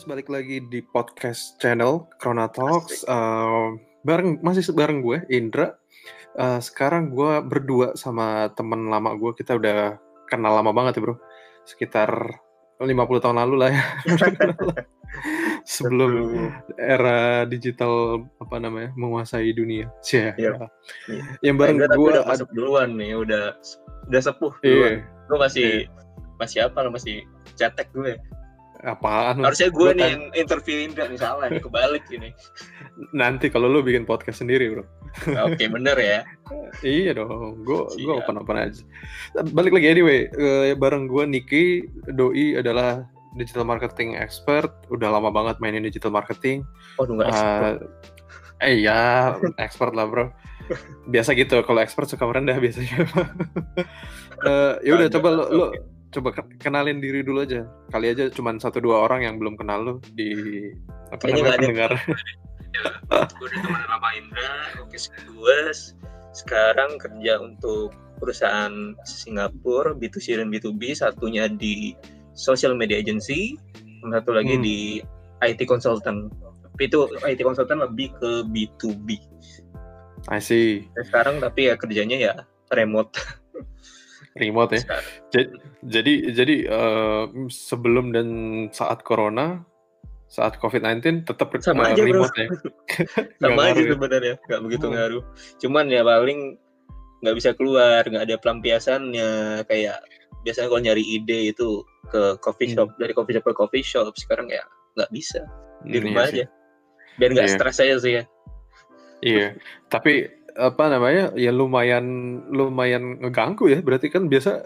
guys, balik lagi di podcast channel Corona Talks. Uh, bareng masih bareng gue Indra. Uh, sekarang gue berdua sama temen lama gue. Kita udah kenal lama banget ya bro. Sekitar 50 tahun lalu lah ya. Sebelum era digital apa namanya menguasai dunia. Cia. Yeah. Yang bareng gue udah masuk duluan nih, udah udah sepuh duluan. Iya. Gue masih yeah. masih apa masih cetek gue. Apaan? Harusnya gue nih yang interview Indra nih salah nih kebalik ini. Nanti kalau lu bikin podcast sendiri bro. Oke okay, bener ya. iya dong, gue gue open open aja. Balik lagi anyway, uh, bareng gue Niki Doi adalah digital marketing expert. Udah lama banget mainin digital marketing. Oh nggak uh, expert. Eh iya, expert lah bro. Biasa gitu, kalau expert suka merendah biasanya. uh, ya udah coba lo, lo coba kenalin diri dulu aja. Kali aja cuma satu dua orang yang belum kenal lu di apa namanya pendengar. gue udah teman lama Indra, oke gue sekarang kerja untuk perusahaan Singapura B2C dan B2B, satunya di social media agency, satu lagi hmm. di IT consultant. Tapi itu IT consultant lebih ke B2B. I see. Sekarang tapi ya kerjanya ya remote. remote ya. Jadi jadi, jadi uh, sebelum dan saat corona, saat COVID-19 tetap sama uh, aja remote bro. ya. sama aja ya? sebenarnya, nggak begitu hmm. ngaruh. Cuman ya paling nggak bisa keluar, nggak ada pelampiasannya kayak biasanya kalau nyari ide itu ke coffee hmm. shop hmm. dari coffee shop ke coffee shop sekarang ya nggak bisa di hmm, rumah iya aja biar nggak iya. stres aja sih ya iya tapi apa namanya ya lumayan lumayan ngeganggu ya berarti kan biasa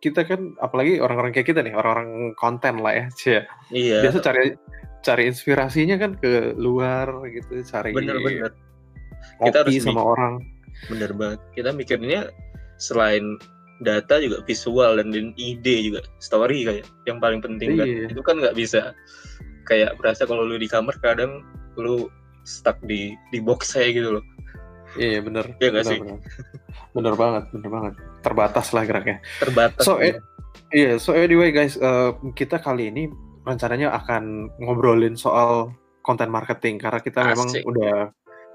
kita kan apalagi orang-orang kayak kita nih orang-orang konten lah ya cia iya biasa cari cari inspirasinya kan ke luar gitu cari bener-bener kita harus sama mikir. orang bener banget kita mikirnya selain data juga visual dan, ide juga story kayak yang paling penting kan. iya. kan itu kan nggak bisa kayak berasa kalau lu di kamar kadang lu stuck di di box saya gitu loh Iya bener. Iya gak sih? Bener. bener banget, bener banget. Terbatas lah geraknya. Terbatas. So, eh, iya, so anyway guys, uh, kita kali ini rencananya akan ngobrolin soal konten marketing karena kita Asik. memang udah,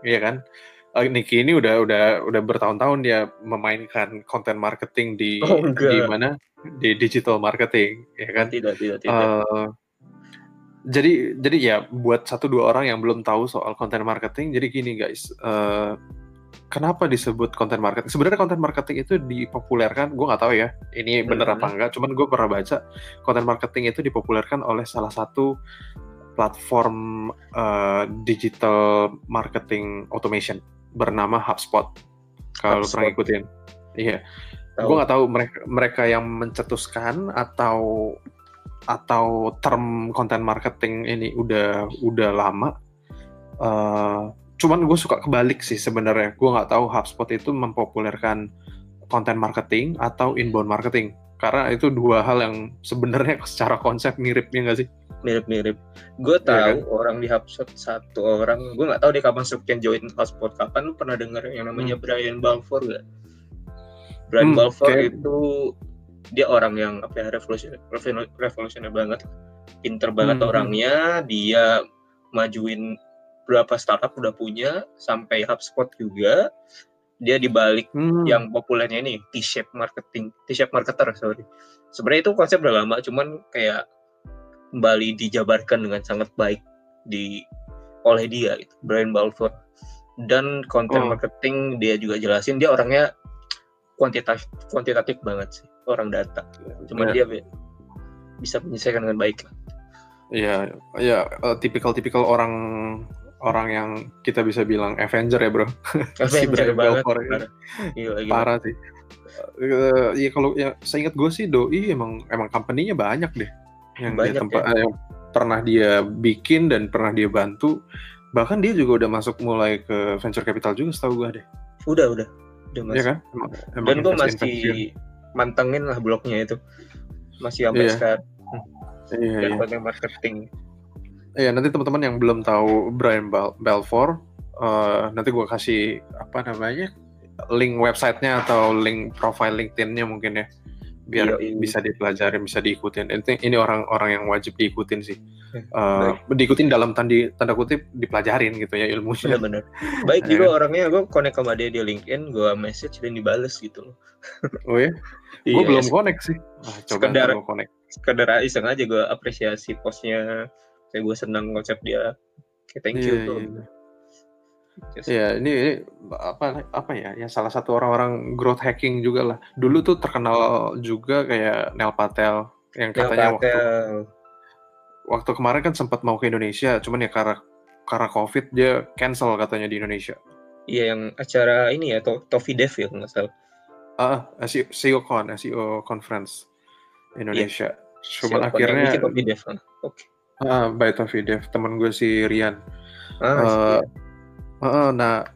iya kan? Uh, Niki ini udah udah udah bertahun-tahun dia memainkan konten marketing di oh, di mana di digital marketing, ya kan? Tidak, tidak, tidak. Uh, jadi jadi ya buat satu dua orang yang belum tahu soal konten marketing, jadi gini guys, uh, kenapa disebut konten marketing? Sebenarnya konten marketing itu dipopulerkan, gue nggak tahu ya, ini bener apa enggak. Cuman gue pernah baca konten marketing itu dipopulerkan oleh salah satu platform uh, digital marketing automation bernama HubSpot. Kalau pernah ikutin, iya. Gue nggak tahu mereka mereka yang mencetuskan atau atau term konten marketing ini udah udah lama. Uh, cuman gue suka kebalik sih sebenarnya gue nggak tahu HubSpot itu mempopulerkan konten marketing atau inbound marketing karena itu dua hal yang sebenarnya secara konsep miripnya nggak sih mirip-mirip gue iya tahu ya kan? orang di HubSpot satu orang gue nggak tahu dia kapan Sufyan join HubSpot kapan lu pernah dengar yang namanya hmm. Brian Balfour gak Brian hmm, Balfour okay. itu dia orang yang apa ya revolusioner revolusioner banget pinter banget hmm. hmm. orangnya dia majuin beberapa startup udah punya sampai HubSpot juga dia dibalik hmm. yang populernya ini T-shape marketing T-shape marketer sorry sebenarnya itu konsep udah lama cuman kayak kembali dijabarkan dengan sangat baik di oleh dia gitu, Brian Balfour dan konten oh. marketing dia juga jelasin dia orangnya kuantitatif kuantitatif banget sih orang data cuman yeah. dia bisa menyelesaikan dengan baik Iya, ya tipikal-tipikal orang orang yang kita bisa bilang Avenger ya bro. Avenger si banget. Iya, Parah sih. Uh, ya kalau ya saya ingat gue sih doi emang emang company-nya banyak deh yang banyak dia tempat ya. yang pernah dia bikin dan pernah dia bantu bahkan dia juga udah masuk mulai ke venture capital juga setahu gue deh udah udah udah masuk ya kan emang, emang dan gue masih mantengin lah blognya itu masih sampai yeah. sekarang iya, dan iya. marketing Iya nanti teman-teman yang belum tahu Brian Bal Balfour, uh, nanti gue kasih apa namanya link websitenya atau link profile LinkedIn-nya mungkin ya. biar iya, iya. bisa dipelajari bisa diikutin. Ini ini orang-orang yang wajib diikutin sih. Uh, diikutin dalam tanda tanda kutip dipelajarin gitu ya ilmunya. Benar-benar baik juga orangnya gue connect sama dia di LinkedIn gue message dan dibales gitu loh. Oh ya gue iya, belum connect sih. Ah, coba sekedar connect. sekedar iseng aja gue apresiasi postnya kayak gue senang konsep dia kayak thank you yeah, tuh yeah. Ya, ini, ini apa apa ya? Ya salah satu orang-orang growth hacking juga lah. Dulu tuh terkenal juga kayak Neil Patel yang katanya waktu waktu kemarin kan sempat mau ke Indonesia, cuman ya karena karena COVID dia cancel katanya di Indonesia. Iya, yang acara ini ya, to Tofi Dev ya nggak salah. Ah, uh, SEO Con, SEO Conference Indonesia. Iya. Cuman CEO akhirnya. Tofi Dev, oke. Okay. Ah, by Tofi Dev, teman gue si Rian. Ah, uh, Uh, nah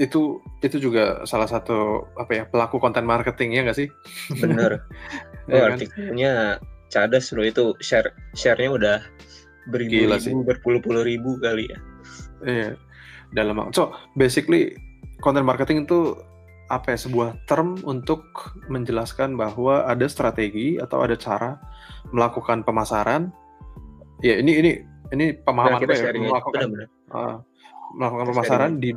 itu itu juga salah satu apa ya pelaku konten marketing ya nggak sih? Bener. oh, ya, artikelnya cadas loh itu share sharenya udah beribu-ribu berpuluh-puluh ribu kali ya. Iya. Dalam so basically konten marketing itu apa ya sebuah term untuk menjelaskan bahwa ada strategi atau ada cara melakukan pemasaran. Ya ini ini ini pemahaman nah, ya melakukan. Bener -bener. Uh, melakukan pemasaran di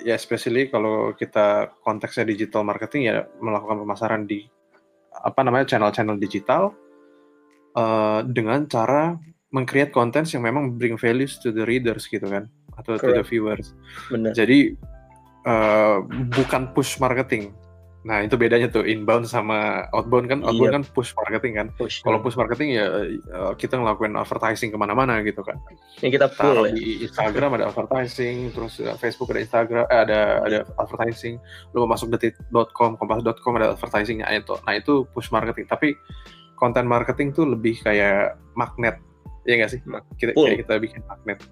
ya especially kalau kita konteksnya digital marketing ya melakukan pemasaran di apa namanya channel-channel digital uh, dengan cara mengcreate konten yang memang bring values to the readers gitu kan atau Correct. to the viewers. Bener. Jadi uh, bukan push marketing Nah itu bedanya tuh inbound sama outbound kan outbound iya. kan push marketing kan. Kalau push marketing ya eh, kita ngelakuin advertising ke mana-mana gitu kan. Ini kita pull ya. Di Instagram ada advertising, terus Facebook ada Instagram, eh, ada ada advertising. Lu masuk detik.com, kompas.com ada advertisingnya itu. Nah itu push marketing. Tapi konten marketing tuh lebih kayak magnet, ya nggak sih? Kita kayak kita bikin magnet.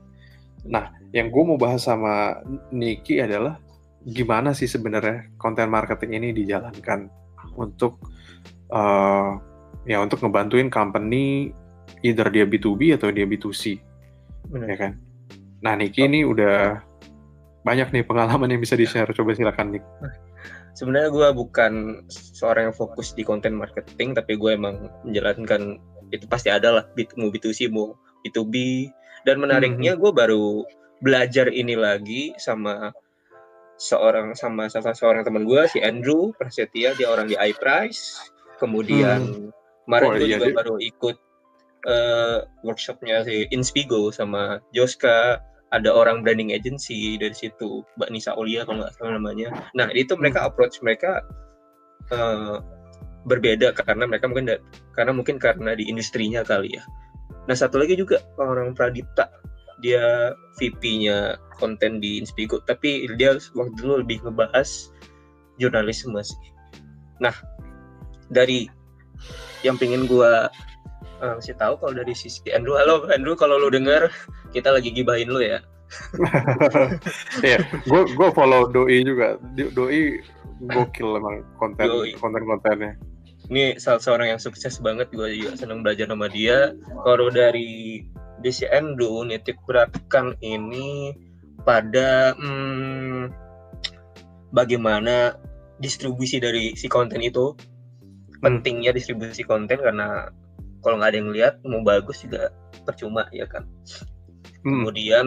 Nah yang gue mau bahas sama Niki adalah gimana sih sebenarnya konten marketing ini dijalankan untuk uh, ya untuk ngebantuin company either dia B2B atau dia B2C Bener. ya kan nah Niki oh. ini udah banyak nih pengalaman yang bisa di share coba silakan Nik sebenarnya gue bukan seorang yang fokus di konten marketing tapi gue emang menjalankan itu pasti ada lah mau B2C mau B2B dan menariknya hmm. gue baru belajar ini lagi sama seorang sama salah seorang teman gue si Andrew Prasetya dia orang di iPrice kemudian hmm. kemarin oh, gue iya, juga baru ikut uh, workshopnya si Inspigo sama Joska. Ada orang branding agency dari situ Mbak Nisa Olia kalau nggak salah namanya. Nah itu mereka hmm. approach mereka uh, berbeda karena mereka mungkin karena mungkin karena di industrinya kali ya. Nah satu lagi juga orang Pradipta dia VP-nya konten di Inspigo tapi dia waktu dulu lebih ngebahas jurnalisme sih nah dari yang pengen gue uh, kasih tahu kalau dari sisi Andrew halo Andrew kalau lu denger kita lagi gibahin lu ya Iya, gue gue follow doi juga. Doi gokil emang konten doi. konten kontennya. Ini salah seorang yang sukses banget. Gue juga senang belajar sama dia. Kalau dari Desi Endo nitik beratkan ini pada hmm, bagaimana distribusi dari si konten itu hmm. pentingnya distribusi konten karena kalau nggak ada yang lihat mau bagus juga percuma ya kan hmm. kemudian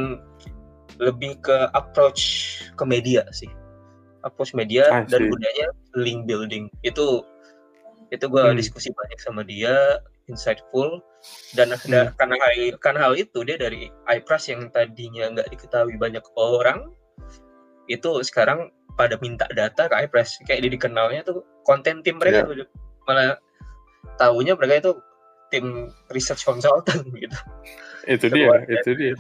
lebih ke approach ke media sih approach media dan budaya link building itu itu gue hmm. diskusi banyak sama dia insightful. Dan hmm. karena hal karena hal itu dia dari iPress yang tadinya nggak diketahui banyak orang itu sekarang pada minta data ke iPress. Kayak dia dikenalnya tuh konten tim mereka yeah. tuh malah tahunya mereka itu tim research consultant gitu. Itu dia itu dia.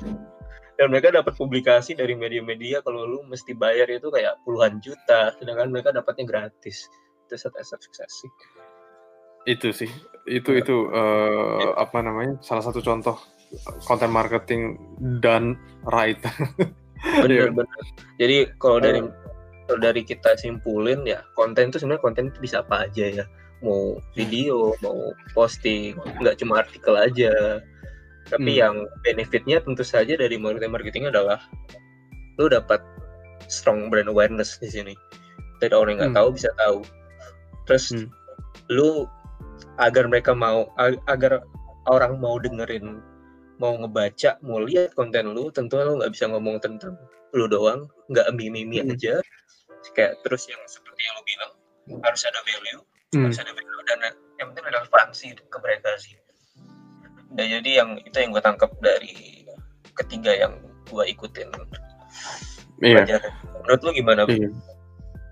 dan mereka dapat publikasi dari media-media kalau lu mesti bayar itu kayak puluhan juta sedangkan mereka dapatnya gratis. Itu satu sukses sih itu sih, itu itu uh, apa namanya? Salah satu contoh konten marketing dan right. benar benar. Jadi kalau dari kalau dari kita simpulin ya konten itu sebenarnya konten itu bisa apa aja ya. Mau video, mau posting, nggak cuma artikel aja. Tapi hmm. yang benefitnya tentu saja dari marketing marketing adalah lu dapat strong brand awareness di sini. Dari orang yang nggak hmm. tahu bisa tahu. Terus hmm. lu agar mereka mau agar orang mau dengerin mau ngebaca mau lihat konten lu tentu lu nggak bisa ngomong tentang lu doang nggak mimi-mimi hmm. aja kayak terus yang seperti yang lu bilang harus ada value hmm. harus ada value dan yang penting adalah relevansi ke mereka sih dan jadi yang itu yang gue tangkap dari ketiga yang gue ikutin iya. menurut lu gimana iya.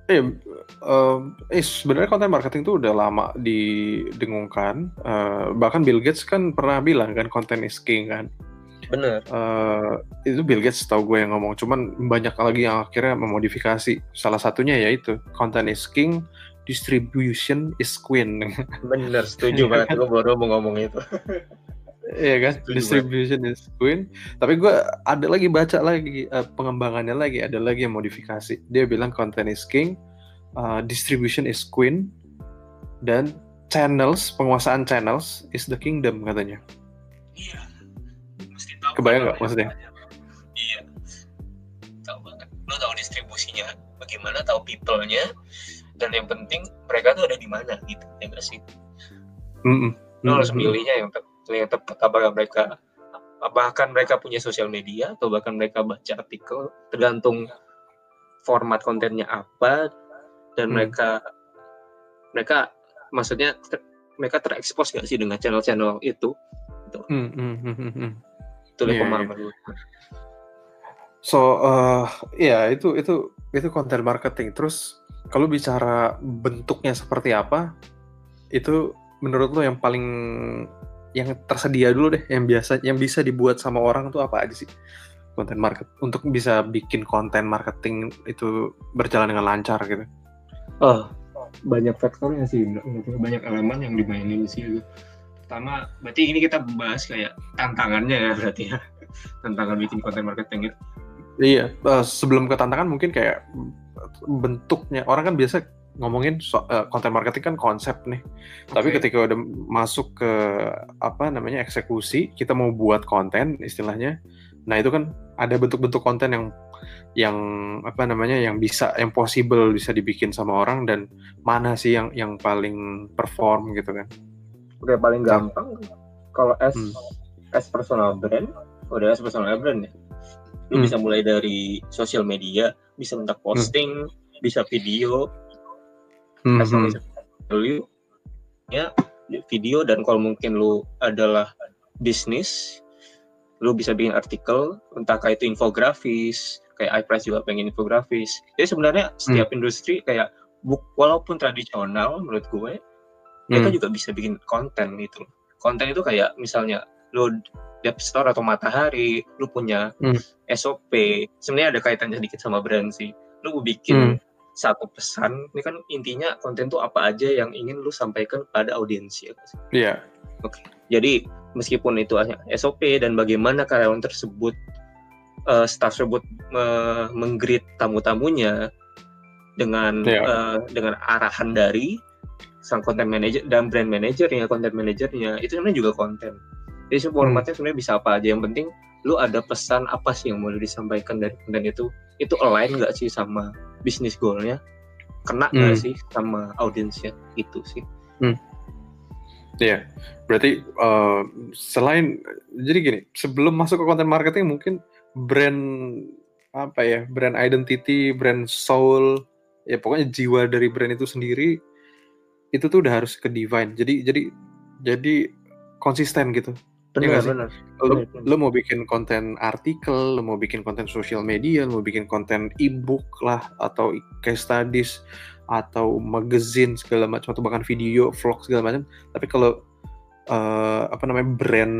Eh, uh, eh sebenarnya konten marketing itu udah lama didengungkan. Uh, bahkan Bill Gates kan pernah bilang kan konten is king kan. Bener. Uh, itu Bill Gates tau gue yang ngomong. Cuman banyak lagi yang akhirnya memodifikasi. Salah satunya yaitu konten is king, distribution is queen. Bener, setuju banget. gue baru mau ngomong itu. Iya kan, distribution is queen. Tapi gue ada lagi baca lagi uh, pengembangannya lagi, ada lagi yang modifikasi. Dia bilang content is king, uh, distribution is queen, dan channels penguasaan channels is the kingdom katanya. Iya. Mesti tahu. Kebayang nggak maksudnya? Iya. Tahu banget. Lo tahu distribusinya bagaimana, tahu people-nya, dan yang penting mereka tuh ada di mana gitu, ya sih? Mm -mm. Lo harus milihnya yang tepat yang tepat apakah mereka bahkan mereka punya sosial media atau bahkan mereka baca artikel tergantung format kontennya apa dan hmm. mereka mereka maksudnya ter, mereka terekspos nggak sih dengan channel-channel itu itu hmm, hmm, hmm, hmm. hmm. itu yeah, pemahaman yeah. so uh, ya yeah, itu itu itu konten marketing terus kalau bicara bentuknya seperti apa itu menurut lo yang paling yang tersedia dulu deh yang biasa yang bisa dibuat sama orang tuh apa aja sih? Konten market untuk bisa bikin konten marketing itu berjalan dengan lancar gitu. Oh banyak faktornya sih banyak elemen yang dimainin sih pertama berarti ini kita bahas kayak tantangannya ya berarti ya. Tantangan bikin konten marketing itu iya uh, sebelum ke tantangan mungkin kayak bentuknya. Orang kan biasa ngomongin so, uh, content marketing kan konsep nih. Okay. Tapi ketika udah masuk ke apa namanya eksekusi, kita mau buat konten istilahnya. Nah, itu kan ada bentuk-bentuk konten yang yang apa namanya yang bisa yang possible bisa dibikin sama orang dan mana sih yang yang paling perform gitu kan. Udah paling gampang kalau as hmm. as personal brand, udah as personal brand ya. Lu hmm. bisa mulai dari sosial media, bisa minta posting, hmm. bisa video, mm -hmm. value ya video dan kalau mungkin lu adalah bisnis lu bisa bikin artikel entahkah itu infografis kayak iPress juga pengen infografis jadi sebenarnya setiap mm. industri kayak buk, walaupun tradisional menurut gue mm. mereka juga bisa bikin konten gitu konten itu kayak misalnya lu di Store atau Matahari lu punya mm. SOP sebenarnya ada kaitannya sedikit sama brand sih lu bikin mm satu pesan ini kan intinya konten tuh apa aja yang ingin lu sampaikan pada audiens ya Iya. Yeah. Oke. Okay. Jadi meskipun itu hanya SOP dan bagaimana karyawan tersebut uh, staff tersebut uh, menggrid tamu-tamunya dengan yeah. Iya. uh, dengan arahan dari sang konten manager dan brand manajernya, konten manajernya itu sebenarnya juga konten. Jadi formatnya hmm. sebenarnya bisa apa aja yang penting lu ada pesan apa sih yang mau disampaikan dari konten itu itu align nggak sih sama bisnis goalnya kena nggak hmm. sih sama audiensnya itu sih hmm. Iya, yeah. berarti uh, selain jadi gini, sebelum masuk ke konten marketing mungkin brand apa ya, brand identity, brand soul, ya pokoknya jiwa dari brand itu sendiri itu tuh udah harus ke divine. Jadi jadi jadi konsisten gitu. Benar, ya benar. Lo, lo mau bikin konten artikel, lo mau bikin konten sosial media, lo mau bikin konten e-book lah, atau case studies, atau magazine segala macam, atau bahkan video, vlog segala macam. Tapi kalau uh, apa namanya brand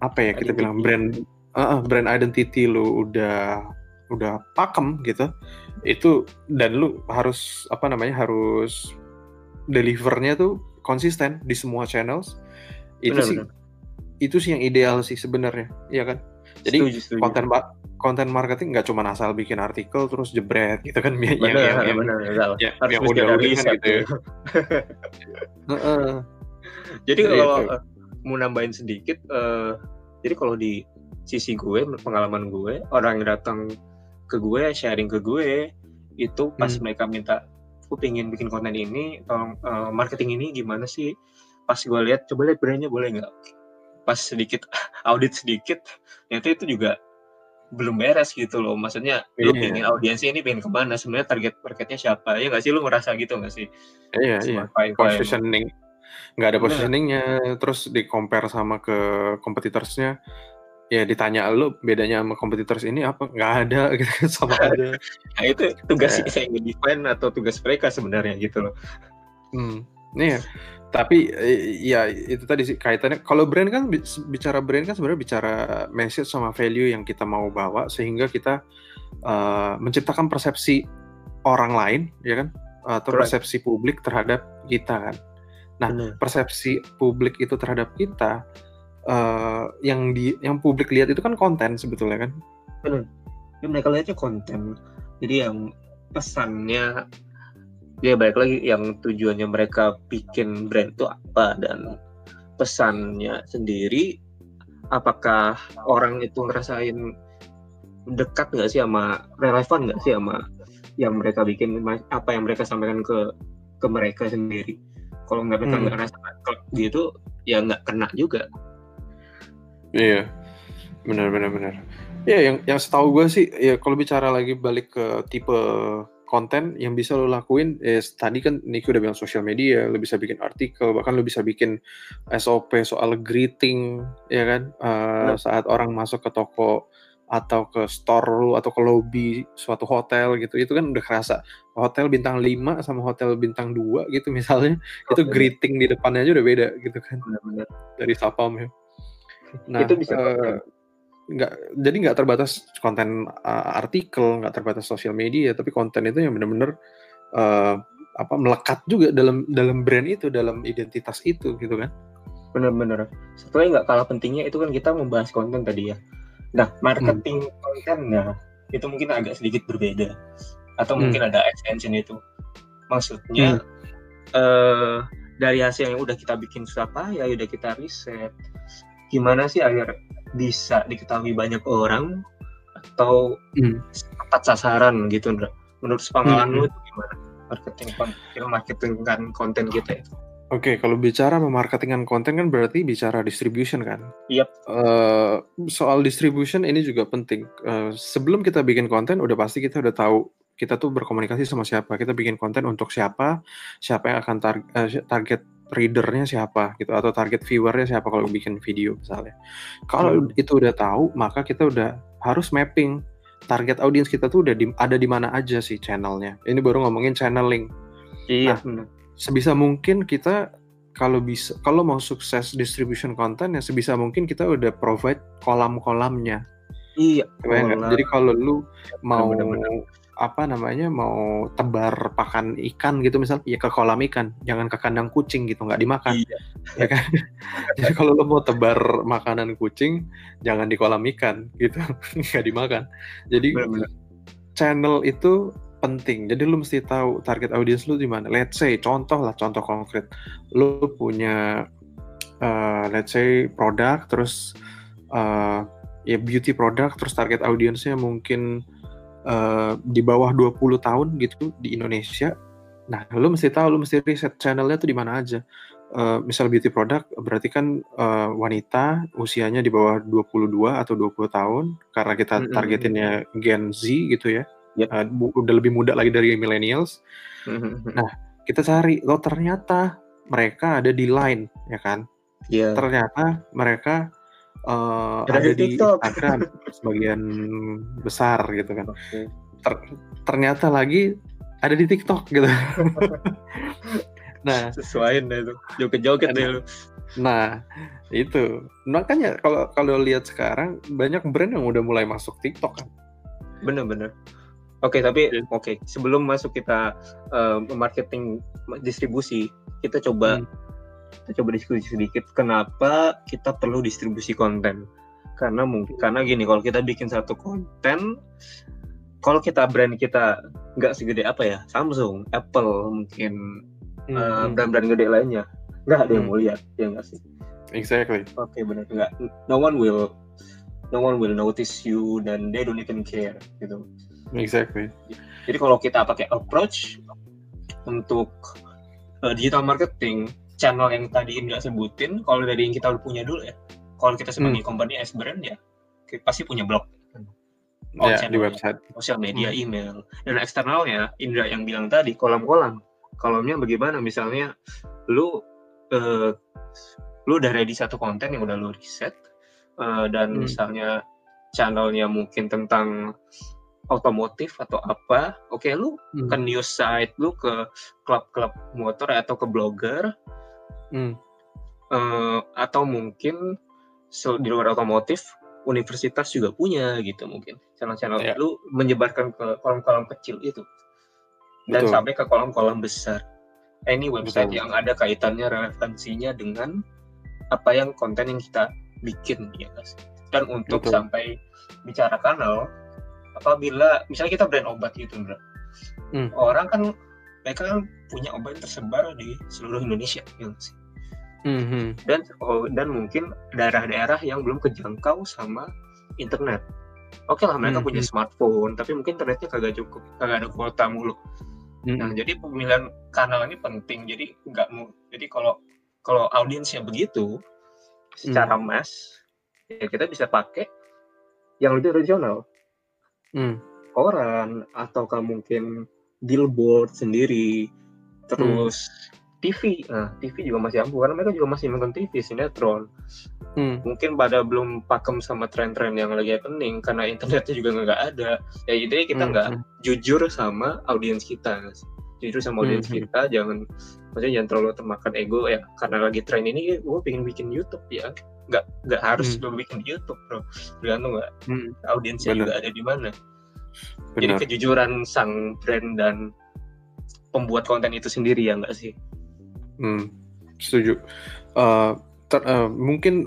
apa ya kita bilang brand uh, brand identity lo udah udah pakem gitu, itu dan lu harus apa namanya harus delivernya tuh konsisten di semua channels. Itu benar, sih benar itu sih yang ideal sih sebenarnya, iya kan? Jadi setuju, setuju. konten konten marketing nggak cuma asal bikin artikel terus jebret gitu kan bener, yang, yang, yang, bener, yang, ya, harus yang udah gitu. Ya. jadi kalau uh, mau nambahin sedikit, uh, jadi kalau di sisi gue, pengalaman gue, orang yang datang ke gue, sharing ke gue, itu pas hmm. mereka minta, aku pengen bikin konten ini, tolong uh, marketing ini gimana sih? pas gue lihat coba lihat brandnya boleh nggak pas sedikit audit sedikit ternyata itu juga belum beres gitu loh. Maksudnya yeah. lu pengen audiensnya ini pengen ke mana? Sebenarnya target marketnya siapa? Ya nggak sih? Lu ngerasa gitu nggak sih? Iya iya. Positioning. Nggak ada positioningnya. Terus di compare sama ke kompetitorsnya ya ditanya lu bedanya sama kompetitors ini apa? Nggak ada gitu kan, sama ada nah itu tugas yeah. saya define atau tugas mereka sebenarnya gitu loh. Hmm iya. Tapi ya itu tadi sih kaitannya. Kalau brand kan bicara brand kan sebenarnya bicara message sama value yang kita mau bawa sehingga kita uh, menciptakan persepsi orang lain ya kan? Atau right. persepsi publik terhadap kita kan? Nah hmm. persepsi publik itu terhadap kita uh, yang di yang publik lihat itu kan konten sebetulnya kan? Benar. Ya, mereka lihatnya konten. Jadi yang pesannya ya balik lagi yang tujuannya mereka bikin brand itu apa dan pesannya sendiri. Apakah orang itu ngerasain dekat nggak sih sama relevan nggak sih sama yang mereka bikin apa yang mereka sampaikan ke ke mereka sendiri? Kalau mereka hmm. nggak rasa gitu ya nggak kena juga. Iya. Benar benar benar. Ya yang yang setahu gue sih ya kalau bicara lagi balik ke tipe konten yang bisa lo lakuin is tadi kan Niki udah bilang sosial media, lo bisa bikin artikel, bahkan lo bisa bikin SOP soal greeting, ya kan? Uh, saat orang masuk ke toko atau ke store lu atau ke lobby suatu hotel gitu itu kan udah kerasa hotel bintang 5 sama hotel bintang 2 gitu misalnya itu greeting di depannya aja udah beda gitu kan benar, benar. dari sapam ya nah itu bisa uh, nggak jadi nggak terbatas konten uh, artikel nggak terbatas sosial media tapi konten itu yang benar-benar uh, apa melekat juga dalam dalam brand itu dalam identitas itu gitu kan? Benar-benar setelah nggak kalah pentingnya itu kan kita membahas konten tadi ya. Nah marketing hmm. kontennya itu mungkin agak sedikit berbeda. Atau hmm. mungkin ada extension itu. Maksudnya hmm. uh, dari hasil yang udah kita bikin siapa ya udah kita riset. Gimana sih agar bisa diketahui banyak orang atau hmm. tepat sasaran gitu Ndra. menurut pengalaman hmm. lu itu gimana marketing marketing kan konten kita itu Oke, okay, kalau bicara memarketingkan konten kan berarti bicara distribution kan? Iya. Yep. Uh, soal distribution ini juga penting. Uh, sebelum kita bikin konten, udah pasti kita udah tahu kita tuh berkomunikasi sama siapa. Kita bikin konten untuk siapa, siapa yang akan tar uh, target readernya siapa gitu atau target viewernya siapa kalau bikin video misalnya. Kalau hmm. itu udah tahu, maka kita udah harus mapping target audiens kita tuh udah di, ada di mana aja sih channelnya. Ini baru ngomongin channeling. Iya. Nah, sebisa mungkin kita kalau bisa kalau mau sukses distribution konten ya sebisa mungkin kita udah provide kolam-kolamnya. Iya. Jadi kalau lu mau bener -bener apa namanya mau tebar pakan ikan gitu misal ya ke kolam ikan jangan ke kandang kucing gitu nggak dimakan iya. ya kan? Jadi kalau lo mau tebar makanan kucing jangan di kolam ikan gitu nggak dimakan. Jadi Bener -bener. channel itu penting. Jadi lo mesti tahu target audiens lo di mana. Let's say contoh lah contoh konkret. Lo punya uh, let's say produk terus uh, ya beauty produk terus target audiensnya mungkin uh, di bawah 20 tahun gitu di Indonesia. Nah, lu mesti tahu, lu mesti riset channelnya tuh di mana aja. Uh, misal beauty product berarti kan uh, wanita usianya di bawah 22 atau 20 tahun karena kita targetinnya Gen Z gitu ya. Yep. Uh, udah lebih muda lagi dari millennials. Nah, kita cari, lo ternyata mereka ada di line ya kan? Yeah. Ternyata mereka uh, ada, ada di TikTok. Instagram sebagian besar gitu kan. Okay. Ter ternyata lagi ada di TikTok gitu. nah, sesuaiin deh itu. Joget-joget deh lu. Nah, itu. Makanya kalau kalau lihat sekarang banyak brand yang udah mulai masuk TikTok kan. Bener-bener. Oke, okay, tapi iya. oke, okay. sebelum masuk kita uh, marketing distribusi, kita coba hmm kita coba diskusi sedikit kenapa kita perlu distribusi konten? Karena mungkin karena gini kalau kita bikin satu konten kalau kita brand kita nggak segede apa ya Samsung Apple mungkin hmm. uh, brand-brand gede lainnya nggak ada yang hmm. mau lihat ya nggak sih? Exactly. Oke okay, benar nggak no one will no one will notice you dan they don't even care gitu. Exactly. Jadi kalau kita pakai approach untuk uh, digital marketing channel yang tadi Indra sebutin, kalau dari yang kita udah punya dulu ya, kalau kita sebagai hmm. company as brand ya, pasti punya blog. Ya, di website. Sosial media, hmm. email. Dan eksternalnya, Indra yang bilang tadi, kolam-kolam. Kolomnya bagaimana? Misalnya, lu uh, lu udah ready satu konten yang udah lu riset, uh, dan hmm. misalnya channelnya mungkin tentang otomotif atau apa, oke okay, lu hmm. ke news site, lu ke klub-klub motor atau ke blogger, hmm. uh, atau mungkin so, di luar otomotif universitas juga punya gitu mungkin channel-channel yeah. lu menyebarkan ke kolom-kolom kecil itu dan Betul. sampai ke kolom-kolom besar. Ini website Betul. yang ada kaitannya relevansinya dengan apa yang konten yang kita bikin ya guys. Dan untuk Betul. sampai bicara kanal, apabila misalnya kita brand obat gitu. Hmm. Orang kan mereka kan punya obat yang tersebar di seluruh Indonesia, ya sih. Mm-hmm. Dan oh, dan mungkin daerah-daerah yang belum kejangkau sama internet. Oke okay lah mereka mm-hmm. punya smartphone, tapi mungkin internetnya kagak cukup, kagak ada kuota mulu. Mm-hmm. Nah jadi pemilihan kanal ini penting. Jadi nggak mau. Jadi kalau kalau audiensnya begitu, secara mm. mass, ya kita bisa pakai yang lebih regional hmm. koran ataukah mungkin billboard sendiri terus hmm. TV nah TV juga masih ampuh karena mereka juga masih nonton TV sinetron hmm. mungkin pada belum pakem sama tren-tren yang lagi happening karena internetnya juga nggak ada ya jadi kita nggak hmm. jujur sama audiens kita jujur sama audiens hmm. kita jangan maksudnya jangan terlalu termakan ego ya karena lagi tren ini gue pengen bikin YouTube ya nggak nggak harus hmm. lo bikin YouTube bro tergantung nggak hmm. audiensnya juga ada di mana jadi kejujuran sang brand dan pembuat konten itu sendiri ya nggak sih? Hmm, setuju. Uh, ter, uh, mungkin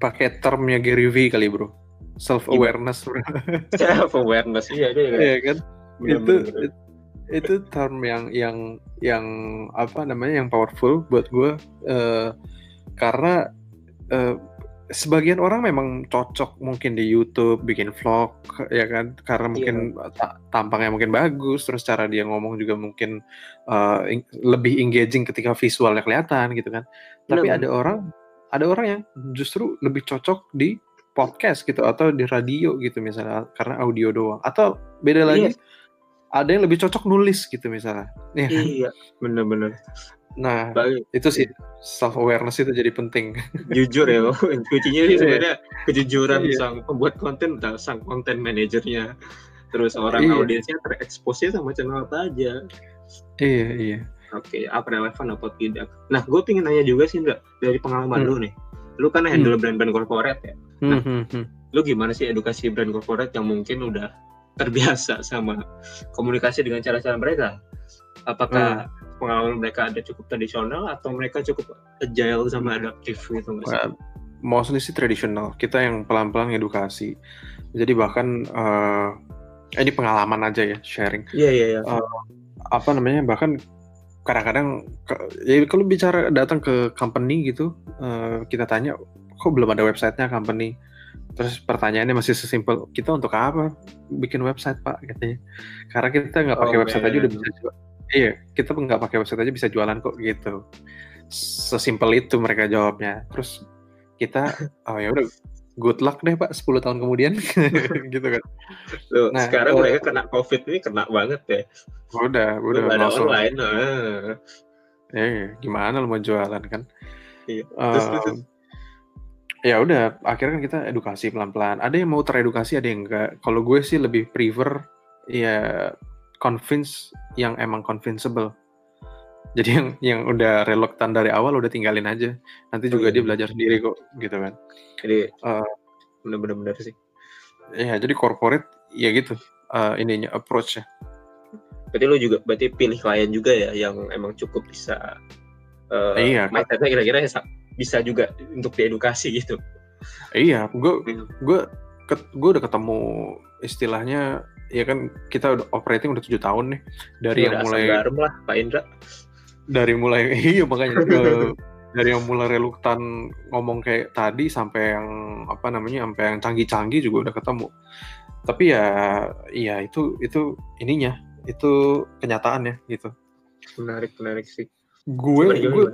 pakai termnya Gary V kali bro, self awareness. self awareness iya iya, iya kan. Bener, itu bener. itu term yang yang yang apa namanya yang powerful buat gue uh, karena uh, sebagian orang memang cocok mungkin di YouTube bikin vlog ya kan karena iya. mungkin yeah. tampangnya mungkin bagus terus cara dia ngomong juga mungkin uh, lebih engaging ketika visualnya kelihatan gitu kan tapi ada orang ada orang yang justru lebih cocok di podcast gitu atau di radio gitu misalnya karena audio doang atau beda lagi yeah. ada yang lebih cocok nulis gitu misalnya ya iya bener-bener Nah, Baik. itu sih self awareness itu jadi penting. Jujur ya, kuncinya sih iya. sebenarnya kejujuran iya. sang pembuat konten, sang konten manajernya, terus orang iya. audiensnya terekspos sama channel apa aja. Iya iya. Oke, apa relevan apa tidak? Nah, gue pengen nanya juga sih, enggak dari pengalaman hmm. lu nih. Lu kan handle hmm. brand-brand corporate ya. Nah, hmm, hmm, hmm. lu gimana sih edukasi brand corporate yang mungkin udah terbiasa sama komunikasi dengan cara-cara mereka? Apakah hmm pengalaman mereka ada cukup tradisional atau mereka cukup agile sama adaptif gitu mas? Well, mostly sih tradisional. Kita yang pelan-pelan edukasi. Jadi bahkan uh, ini pengalaman aja ya sharing. Iya yeah, iya. Yeah, yeah. uh, apa namanya bahkan kadang-kadang ya kalau bicara datang ke company gitu uh, kita tanya kok belum ada websitenya company terus pertanyaannya masih sesimpel kita untuk apa bikin website pak katanya karena kita nggak pakai oh, website man. aja udah bisa iya kita nggak pakai website aja bisa jualan kok gitu. Sesimpel itu mereka jawabnya. Terus kita oh ya udah good luck deh pak 10 tahun kemudian. Gitu kan. Loh, nah sekarang uh, mereka kena covid ini kena banget ya. Udah udah ada online uh. eh gimana lo mau jualan kan? Iya. Uh, ya udah akhirnya kan kita edukasi pelan-pelan. Ada yang mau teredukasi ada yang enggak kalau gue sih lebih prefer ya convince yang emang convincible. Jadi yang yang udah reluctant dari awal udah tinggalin aja. Nanti juga oh, iya. dia belajar sendiri kok, gitu kan. Jadi uh, bener-bener sih. Ya, jadi corporate ya gitu uh, ininya approach-nya. Berarti lo juga berarti pilih klien juga ya yang emang cukup bisa uh, iya, mindsetnya kira-kira bisa juga untuk diedukasi gitu. Iya, gue gue gue udah ketemu istilahnya ya kan kita udah operating udah tujuh tahun nih. Dari yang mulai garam lah Pak Indra. Dari mulai iya makanya ke, dari yang mulai reluktan ngomong kayak tadi sampai yang apa namanya sampai yang canggih-canggih juga udah ketemu. Tapi ya iya itu itu ininya itu kenyataannya gitu. Menarik menarik sih. Gue gue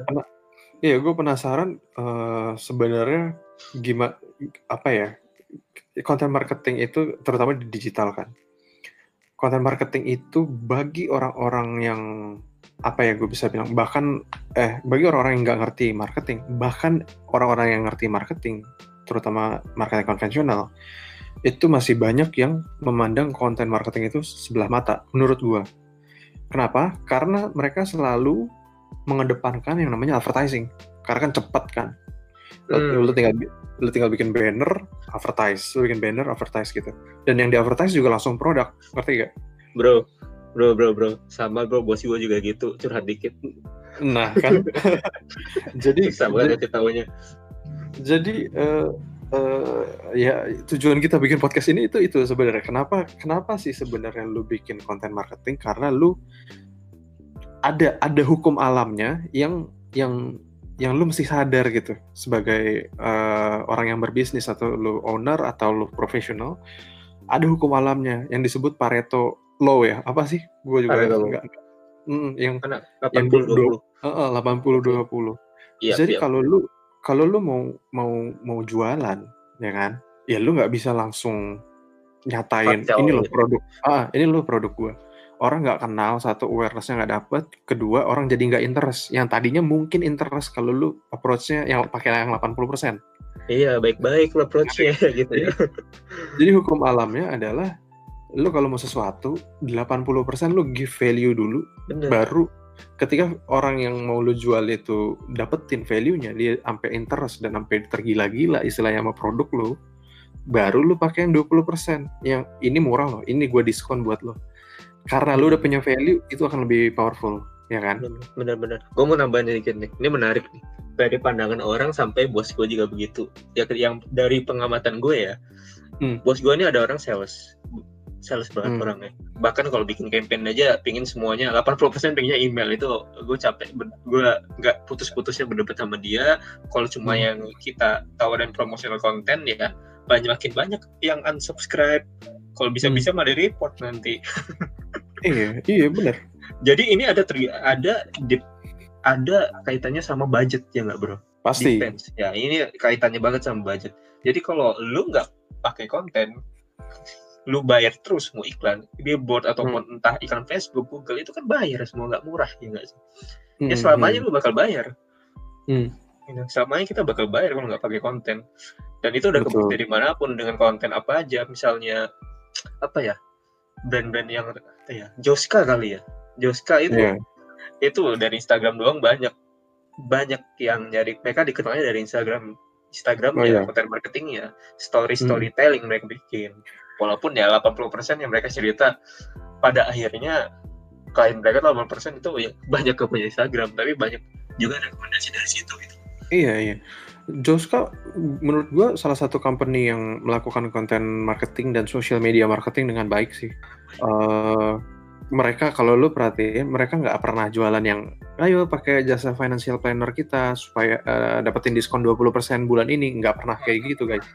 Iya, gue penasaran uh, sebenarnya gimana apa ya konten marketing itu terutama di digital kan. Konten marketing itu bagi orang-orang yang apa ya gue bisa bilang bahkan eh bagi orang-orang yang nggak ngerti marketing bahkan orang-orang yang ngerti marketing terutama marketing konvensional itu masih banyak yang memandang konten marketing itu sebelah mata menurut gue kenapa? Karena mereka selalu mengedepankan yang namanya advertising karena kan cepat kan hmm. lu tinggal lu tinggal bikin banner advertise. Lu bikin banner advertise gitu. Dan yang di advertise juga langsung produk. Ngerti gak bro bro bro bro. Sama bro bos gue juga gitu. Curhat dikit. Nah kan? Jadi sama banget ketahunya jadi uh, uh, ya tujuan kita bikin podcast ini itu itu sebenarnya. Kenapa kenapa sih sebenarnya lu bikin konten marketing? Karena lu ada ada hukum alamnya yang yang yang lu mesti sadar gitu sebagai uh, orang yang berbisnis atau lu owner atau lu profesional ada hukum alamnya yang disebut Pareto law ya. Apa sih? Gue juga Pareto enggak, enggak. Mm, yang 80 yang 20 uh, 80 20 iya, jadi iya. kalau lu kalau lu mau mau mau jualan ya kan ya lu nggak bisa langsung nyatain ini lo produk ah ini lo produk gue orang nggak kenal satu awarenessnya nggak dapet. Kedua orang jadi nggak interest. Yang tadinya mungkin interest kalau lu approachnya yang pakai yang 80% iya baik-baik approachnya gitu ya. jadi hukum alamnya adalah lu kalau mau sesuatu 80% lu give value dulu Bener. baru ketika orang yang mau lu jual itu dapetin value-nya dia sampai interest dan sampai tergila-gila istilahnya sama produk lu baru lu pakai yang 20% yang ini murah loh ini gue diskon buat lo karena lu udah punya value itu akan lebih powerful ya kan? Bener-bener. Gue mau nambahin dikit nih ini menarik nih. Dari pandangan orang sampai bos gue juga begitu. Ya yang dari pengamatan gue ya hmm. bos gue ini ada orang sales. Sales banget hmm. orangnya. Bahkan kalau bikin campaign aja pingin semuanya 80% pengennya email. Itu gue capek gue nggak putus-putusnya berdebat sama dia. Kalau cuma hmm. yang kita tawarin promotional content ya banyak makin banyak yang unsubscribe. Kalau bisa-bisa hmm. malah di report nanti iya iya benar. Jadi ini ada tri ada di ada kaitannya sama budget ya nggak bro? Pasti. Depends. ya ini kaitannya banget sama budget. Jadi kalau lu nggak pakai konten lu bayar terus mau iklan billboard ataupun hmm. entah iklan Facebook Google itu kan bayar semua nggak murah ya nggak sih? Ya hmm, ya selamanya hmm. lu bakal bayar. Hmm. Ya, selamanya kita bakal bayar kalau nggak pakai konten. Dan itu udah kebukti dari mana pun dengan konten apa aja. Misalnya apa ya brand-brand yang ya Joska kali ya Joska itu yeah. itu dari Instagram doang banyak banyak yang nyari mereka dikenalnya dari Instagram Instagram oh, ya yeah. konten marketingnya story hmm. storytelling hmm. mereka bikin walaupun ya 80% yang mereka cerita pada akhirnya klien mereka 80% itu ya banyak ke punya Instagram tapi banyak juga rekomendasi dari situ gitu. Iya iya. Joska menurut gua salah satu company yang melakukan konten marketing dan social media marketing dengan baik sih. Uh, mereka kalau lu perhatiin mereka nggak pernah jualan yang ayo pakai jasa financial planner kita supaya uh, dapetin diskon 20% bulan ini nggak pernah kayak gitu guys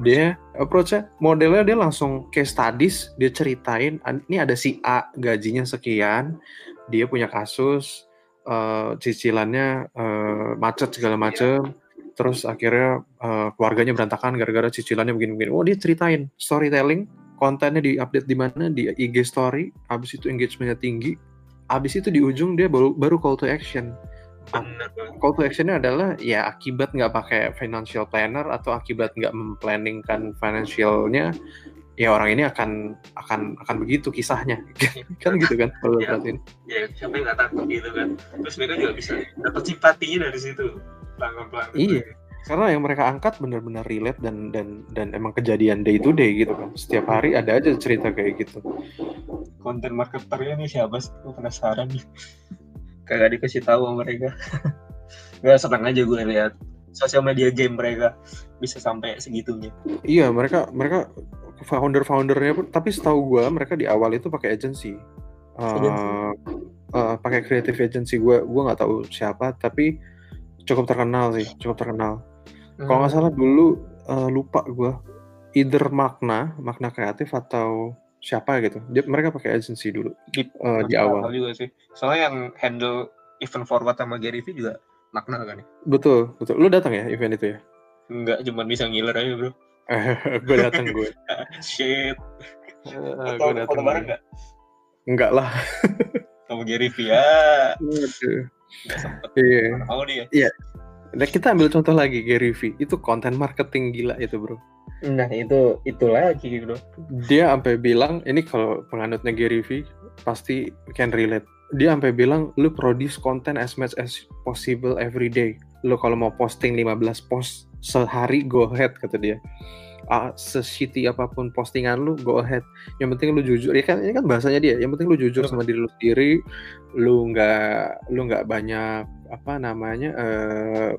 dia approach-nya modelnya dia langsung case studies dia ceritain ini ada si A gajinya sekian dia punya kasus uh, cicilannya uh, macet segala macem terus akhirnya uh, keluarganya berantakan gara-gara cicilannya begini-begini. Oh dia ceritain storytelling, kontennya di update di mana di IG story, habis itu engagementnya tinggi, habis itu di ujung dia baru baru call to action. Call to actionnya adalah ya akibat nggak pakai financial planner atau akibat nggak memplanningkan financialnya ya orang ini akan akan akan begitu kisahnya. Kan gitu kan kalau ya, perhatiin ya siapa yang nggak takut gitu kan. Terus mereka juga bisa dapat simpatinya dari situ pelanggan-pelanggan iya. Karena yang mereka angkat benar-benar relate dan dan dan emang kejadian day to day gitu kan. Setiap hari ada aja cerita kayak gitu. Konten marketernya nih siapa sih? Gue penasaran nih. Kagak dikasih tahu sama mereka. Gak senang aja gue lihat sosial media game mereka bisa sampai segitunya. Iya mereka mereka founder foundernya pun tapi setahu gue mereka di awal itu pakai agency. Uh, uh, pakai creative agency. Gue gue nggak tahu siapa tapi cukup terkenal sih cukup terkenal. Hmm. kalau nggak salah dulu uh, lupa gue either makna makna kreatif atau siapa gitu. Dia mereka pakai agency dulu di, uh, di awal. Juga sih. Soalnya yang handle event forward sama Gary V juga makna kan ya? Betul betul. Lu datang ya event itu ya? Enggak, cuma bisa ngiler aja bro gue datang gue shit. Uh, gue datang foto bareng nggak? Enggak lah. Sama Gary V ya sempet. Iya. Mau dia. Nah, kita ambil contoh lagi Gary V. Itu konten marketing gila itu, Bro. nah itu itu lagi bro. Dia sampai bilang, ini kalau penganutnya Gary V pasti can relate. Dia sampai bilang, lu produce konten as much as possible every day. Lu kalau mau posting 15 post sehari, go ahead, kata dia. Ah, se-shitty apa pun postingan lu, go ahead. Yang penting lu jujur. Ya kan, ini kan bahasanya dia. Yang penting lu jujur sama diri lu sendiri. Lu nggak, lu nggak banyak apa namanya eh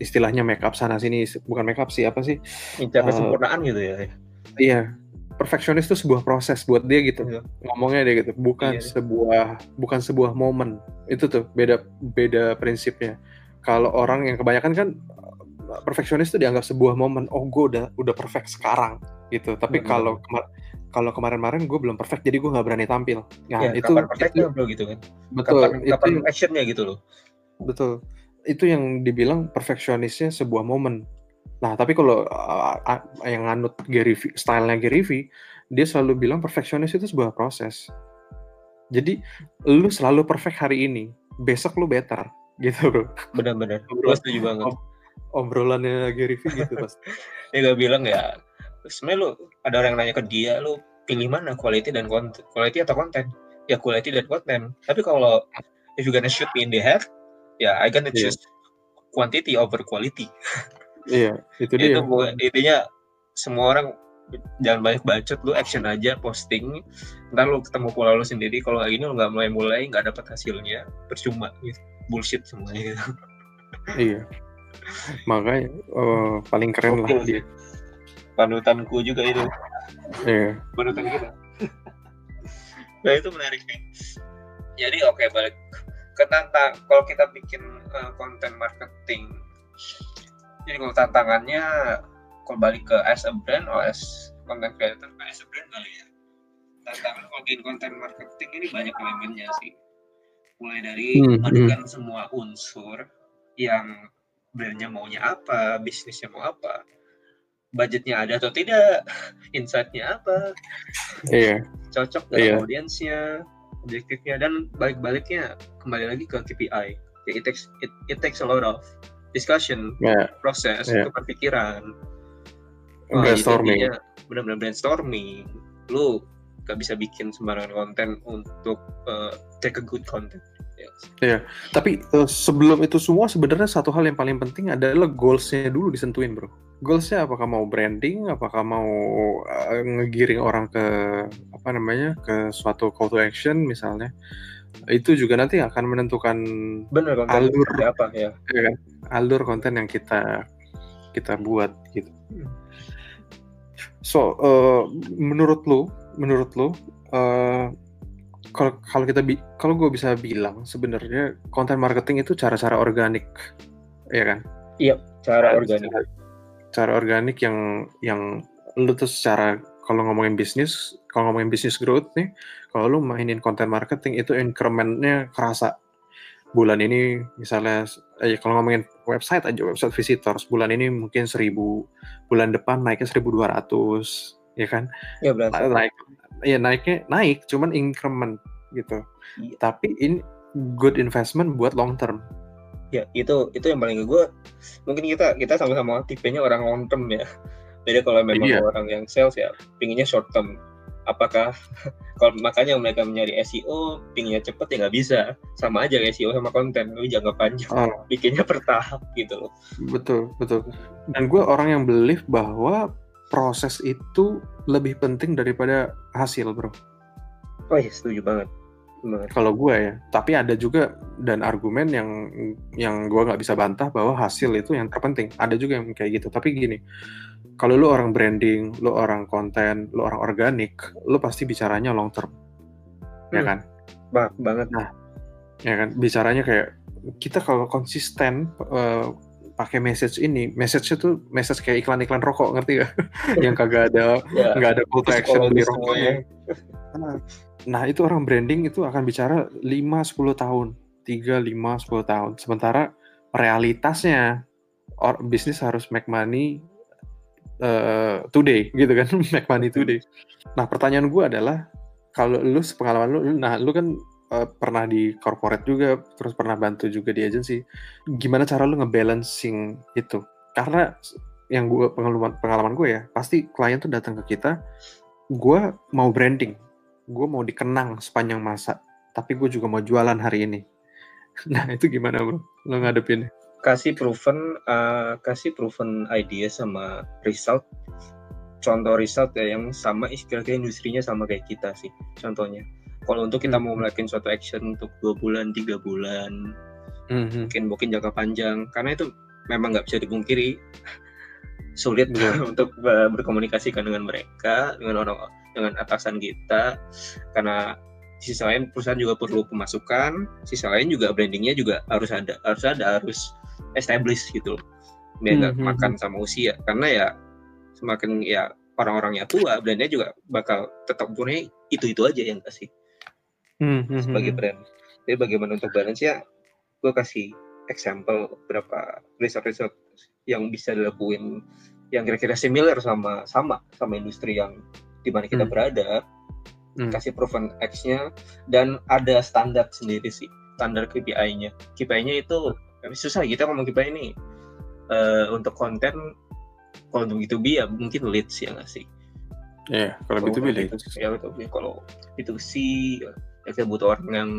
istilahnya make up sana sini bukan make up sih apa sih incar Eh, kesempurnaan gitu ya Iya, perfeksionis itu sebuah proses buat dia gitu. Iya. Ngomongnya dia gitu, bukan Iya. sebuah bukan sebuah momen. Itu tuh beda beda prinsipnya. Kalau orang yang kebanyakan kan perfeksionis itu dianggap sebuah momen. Oh, gue udah udah perfect sekarang gitu. Tapi kalau kemar- kalau kemarin-kemarin gue belum perfect, jadi gue nggak berani tampil. Nah, ya itu, kapan perfectnya itu bro gitu kan betul. kapan itu kapan actionnya gitu loh Betul. Itu yang dibilang perfeksionisnya sebuah momen. Nah, tapi kalau uh, uh, yang nganut Gary V, stylenya Gary V, dia selalu bilang perfeksionis itu sebuah proses. Jadi, lu selalu perfect hari ini, besok lu better, gitu bro. benar-benar gue setuju banget Ob- Obrolannya Gary V gitu pasti. dia gak bilang ya sebenarnya lu ada orang yang nanya ke dia lu pilih mana quality dan konten quality atau konten ya quality dan konten tapi kalau if you gonna shoot me in the head ya I gonna Iya. choose quantity over quality iya, itu itu dia. bu- intinya semua orang jangan banyak bacot lu action aja posting ntar lu ketemu pola lu sendiri kalau kayak gini lu nggak mulai mulai nggak dapat hasilnya percuma gitu bullshit semuanya gitu Iya. Makanya eh, paling keren lah Gokil dia. panutanku juga itu Iya. panutan kita. nah itu menarik nih. Jadi oke balik ke tantang kalau kita bikin uh, konten marketing. Jadi kalau tantangannya kalau balik ke as a brand or as content creator ke as a brand kali ya. Tantangan kalau bikin konten marketing ini banyak elemennya sih. Mulai dari Hmm, memadukan semua unsur yang brandnya maunya apa, bisnisnya mau apa, budgetnya ada atau tidak, insight-nya apa, Iya. cocok Iya. dengan audiensnya, objektifnya dan balik-baliknya kembali lagi ke KPI. Ya, it takes it, it takes a lot of discussion, Ya, proses, Iya. tukar pikiran. Brainstorming. Benar-benar brainstorming. Lu gak bisa bikin sembarangan konten untuk uh, take a good content. Ya. Tapi eh, sebelum itu semua sebenarnya satu hal yang paling penting adalah goals-nya dulu disentuhin, bro. Goals-nya apakah mau branding, apakah mau eh, ngegiring orang ke apa namanya ke suatu call to action misalnya. Itu juga nanti akan menentukan Bener konten Alur. apa ya. ya kan, alur konten yang kita kita buat gitu. Hmm. So, eh, menurut lu, menurut lu, eh, kalau kalau kita bi kalau gue bisa bilang sebenarnya konten marketing itu cara-cara organik, ya kan? Cara Cara- organik. Cara organik yang yang lu tuh secara kalau ngomongin bisnis, kalau ngomongin bisnis growth nih, kalau lu mainin konten marketing itu increment-nya kerasa. Bulan ini misalnya, eh, kalau ngomongin website aja, website visitors, bulan ini mungkin 1000, bulan depan naiknya 1200, ya kan? Ya berarti. Na- naik ya naiknya naik cuman increment gitu Iya. tapi ini good investment buat long term ya itu itu yang paling gue mungkin kita kita sama-sama tipenya orang long term ya beda kalau memang Iya. orang yang sales ya pinginnya short term apakah kalau makanya mereka mencari SEO pinginnya cepet ya nggak bisa. Sama aja SEO sama konten lu jangka panjang. Oh, bikinnya per tahap gitu loh. Betul betul. Dan gue orang yang believe bahwa proses itu lebih penting daripada hasil bro. Oh iya setuju banget kalau gue ya. Tapi ada juga dan argumen yang yang gue nggak bisa bantah bahwa hasil itu yang terpenting. Ada juga yang kayak gitu. Tapi gini kalau lu orang branding lu orang konten lu orang organik lu pasti bicaranya long term. Ya Hmm. kan? Ba- banget. Ya kan? Bicaranya kayak kita kalau konsisten eh, pakai message ini message itu message kayak iklan-iklan rokok ngerti gak yang kagak ada ya. nggak ada call to action beli psikologis rokoknya. Semuanya. nah itu orang branding itu akan bicara 5-10 tahun. 3, 5, 10 tahun. Sementara realitasnya or, bisnis harus make money uh, today gitu kan? Make money today. Nah pertanyaan gue adalah kalau lu sepengalaman lu nah lu kan uh, pernah di corporate juga terus pernah bantu juga di agency. Gimana cara lu ngebalancing itu? Karena yang gue pengalaman pengalaman gue ya pasti klien tuh datang ke kita gue mau branding gue mau dikenang sepanjang masa tapi gue juga mau jualan hari ini. Nah itu gimana bro? Lo ngadepin? Kasih proven uh, kasih proven idea sama result. Contoh result ya yang sama kira-kira industrinya sama kayak kita sih contohnya kalau untuk kita mau melakukan suatu action untuk dua bulan tiga bulan mm-hmm. mungkin mungkin jangka panjang. Karena itu memang nggak bisa dipungkiri. Sulit untuk berkomunikasikan dengan mereka dengan orang dengan atasan kita. Karena sisi lain perusahaan juga perlu pemasukan. Sisi lain juga brandingnya juga harus ada harus ada harus establish gitu. Biar nggak mm-hmm. makan sama usia. Karena ya semakin ya orang-orangnya tua brandnya juga bakal tetap punya itu itu aja yang kasih mm-hmm. sebagai brand jadi bagaimana untuk balance ya gue kasih example berapa resort-resort yang bisa dilakuin yang kira-kira similar sama sama sama industri yang di mana kita mm. berada hmm. kasih proven X-nya dan ada standar sendiri sih standar KPI-nya KPI-nya itu susah kita ngomong KPI ini uh, untuk konten kalau untuk B2B ya mungkin leads ya nggak sih Iya, yeah, kalau B2B leads. Ya. Kalau B2C ya kita butuh orang yang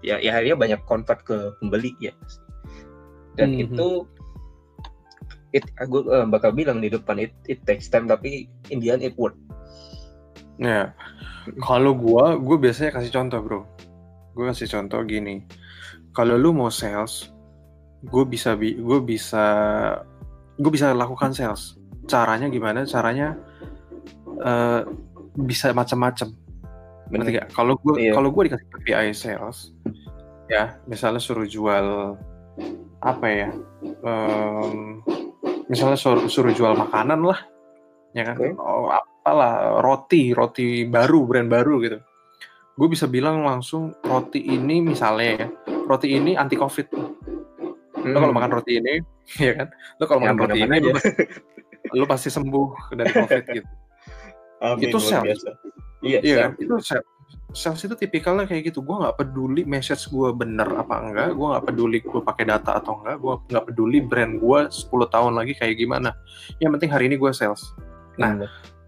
ya ya akhirnya banyak convert ke pembeli ya. Dan mm -hmm. itu it aku uh, bakal bilang di depan it, it takes time tapi in the end it work. Ya. Kalau gua, gua biasanya kasih contoh, Bro. Gua kasih contoh gini. Kalau lu mau sales, gue bisa gue bisa gue bisa lakukan sales. Caranya gimana? Caranya uh, bisa macam-macam. Berarti Kalau gue iya. kalau gue dikasih KPI sales, ya misalnya suruh jual apa ya? Um, misalnya suruh, suruh jual makanan lah, ya kan? Okay. Oh, apalah roti roti baru brand baru gitu gue bisa bilang langsung roti ini misalnya ya roti ini anti covid hmm. lo kalau makan roti ini ya kan lo kalau ya, makan roti ini lo, lo pasti sembuh dari covid gitu Amin, itu sales iya iya kan? itu sales sales itu tipikalnya kayak gitu. Gue nggak peduli message gue bener apa enggak gue nggak peduli gue pakai data atau enggak gue nggak peduli brand gue 10 tahun lagi kayak gimana. Yang penting hari ini gue sales. Nah hmm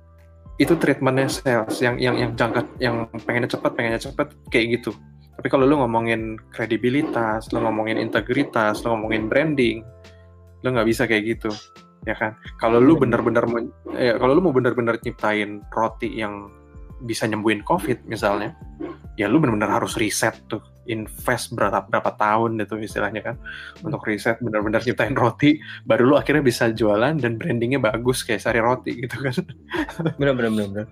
itu treatmentnya sales. Yang yang yang jangka yang pengennya cepat pengennya cepat kayak gitu. Tapi kalau lu ngomongin kredibilitas lu ngomongin integritas lu ngomongin branding lu nggak bisa kayak gitu ya kan? Kalau lu bener-bener ya kalau lu mau bener-bener nyiptain roti yang bisa nyembuhin covid misalnya ya lu bener-bener harus riset tuh invest berapa berapa tahun itu istilahnya kan untuk riset benar-benar ciptain roti baru lu akhirnya bisa jualan dan brandingnya bagus kayak sari roti gitu kan. Benar benar benar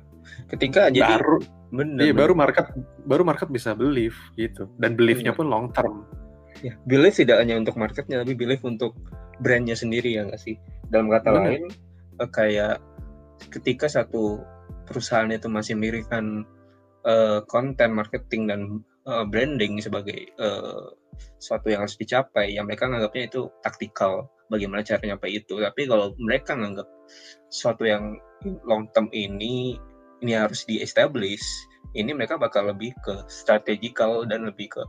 ketika jadi baru bener, iya, bener. baru market baru market bisa believe gitu dan beliefnya pun long term. Ya belief tidak hanya untuk marketnya tapi belief untuk brandnya sendiri ya nggak sih? Dalam kata bener. lain eh, kayak ketika satu perusahaan itu masih miripkan uh, konten marketing dan uh, branding sebagai uh, suatu yang harus dicapai yang mereka menganggapnya itu taktikal bagaimana cara nyampe itu tapi kalau mereka menganggap suatu yang long term ini ini harus di establish ini mereka bakal lebih ke strategikal dan lebih ke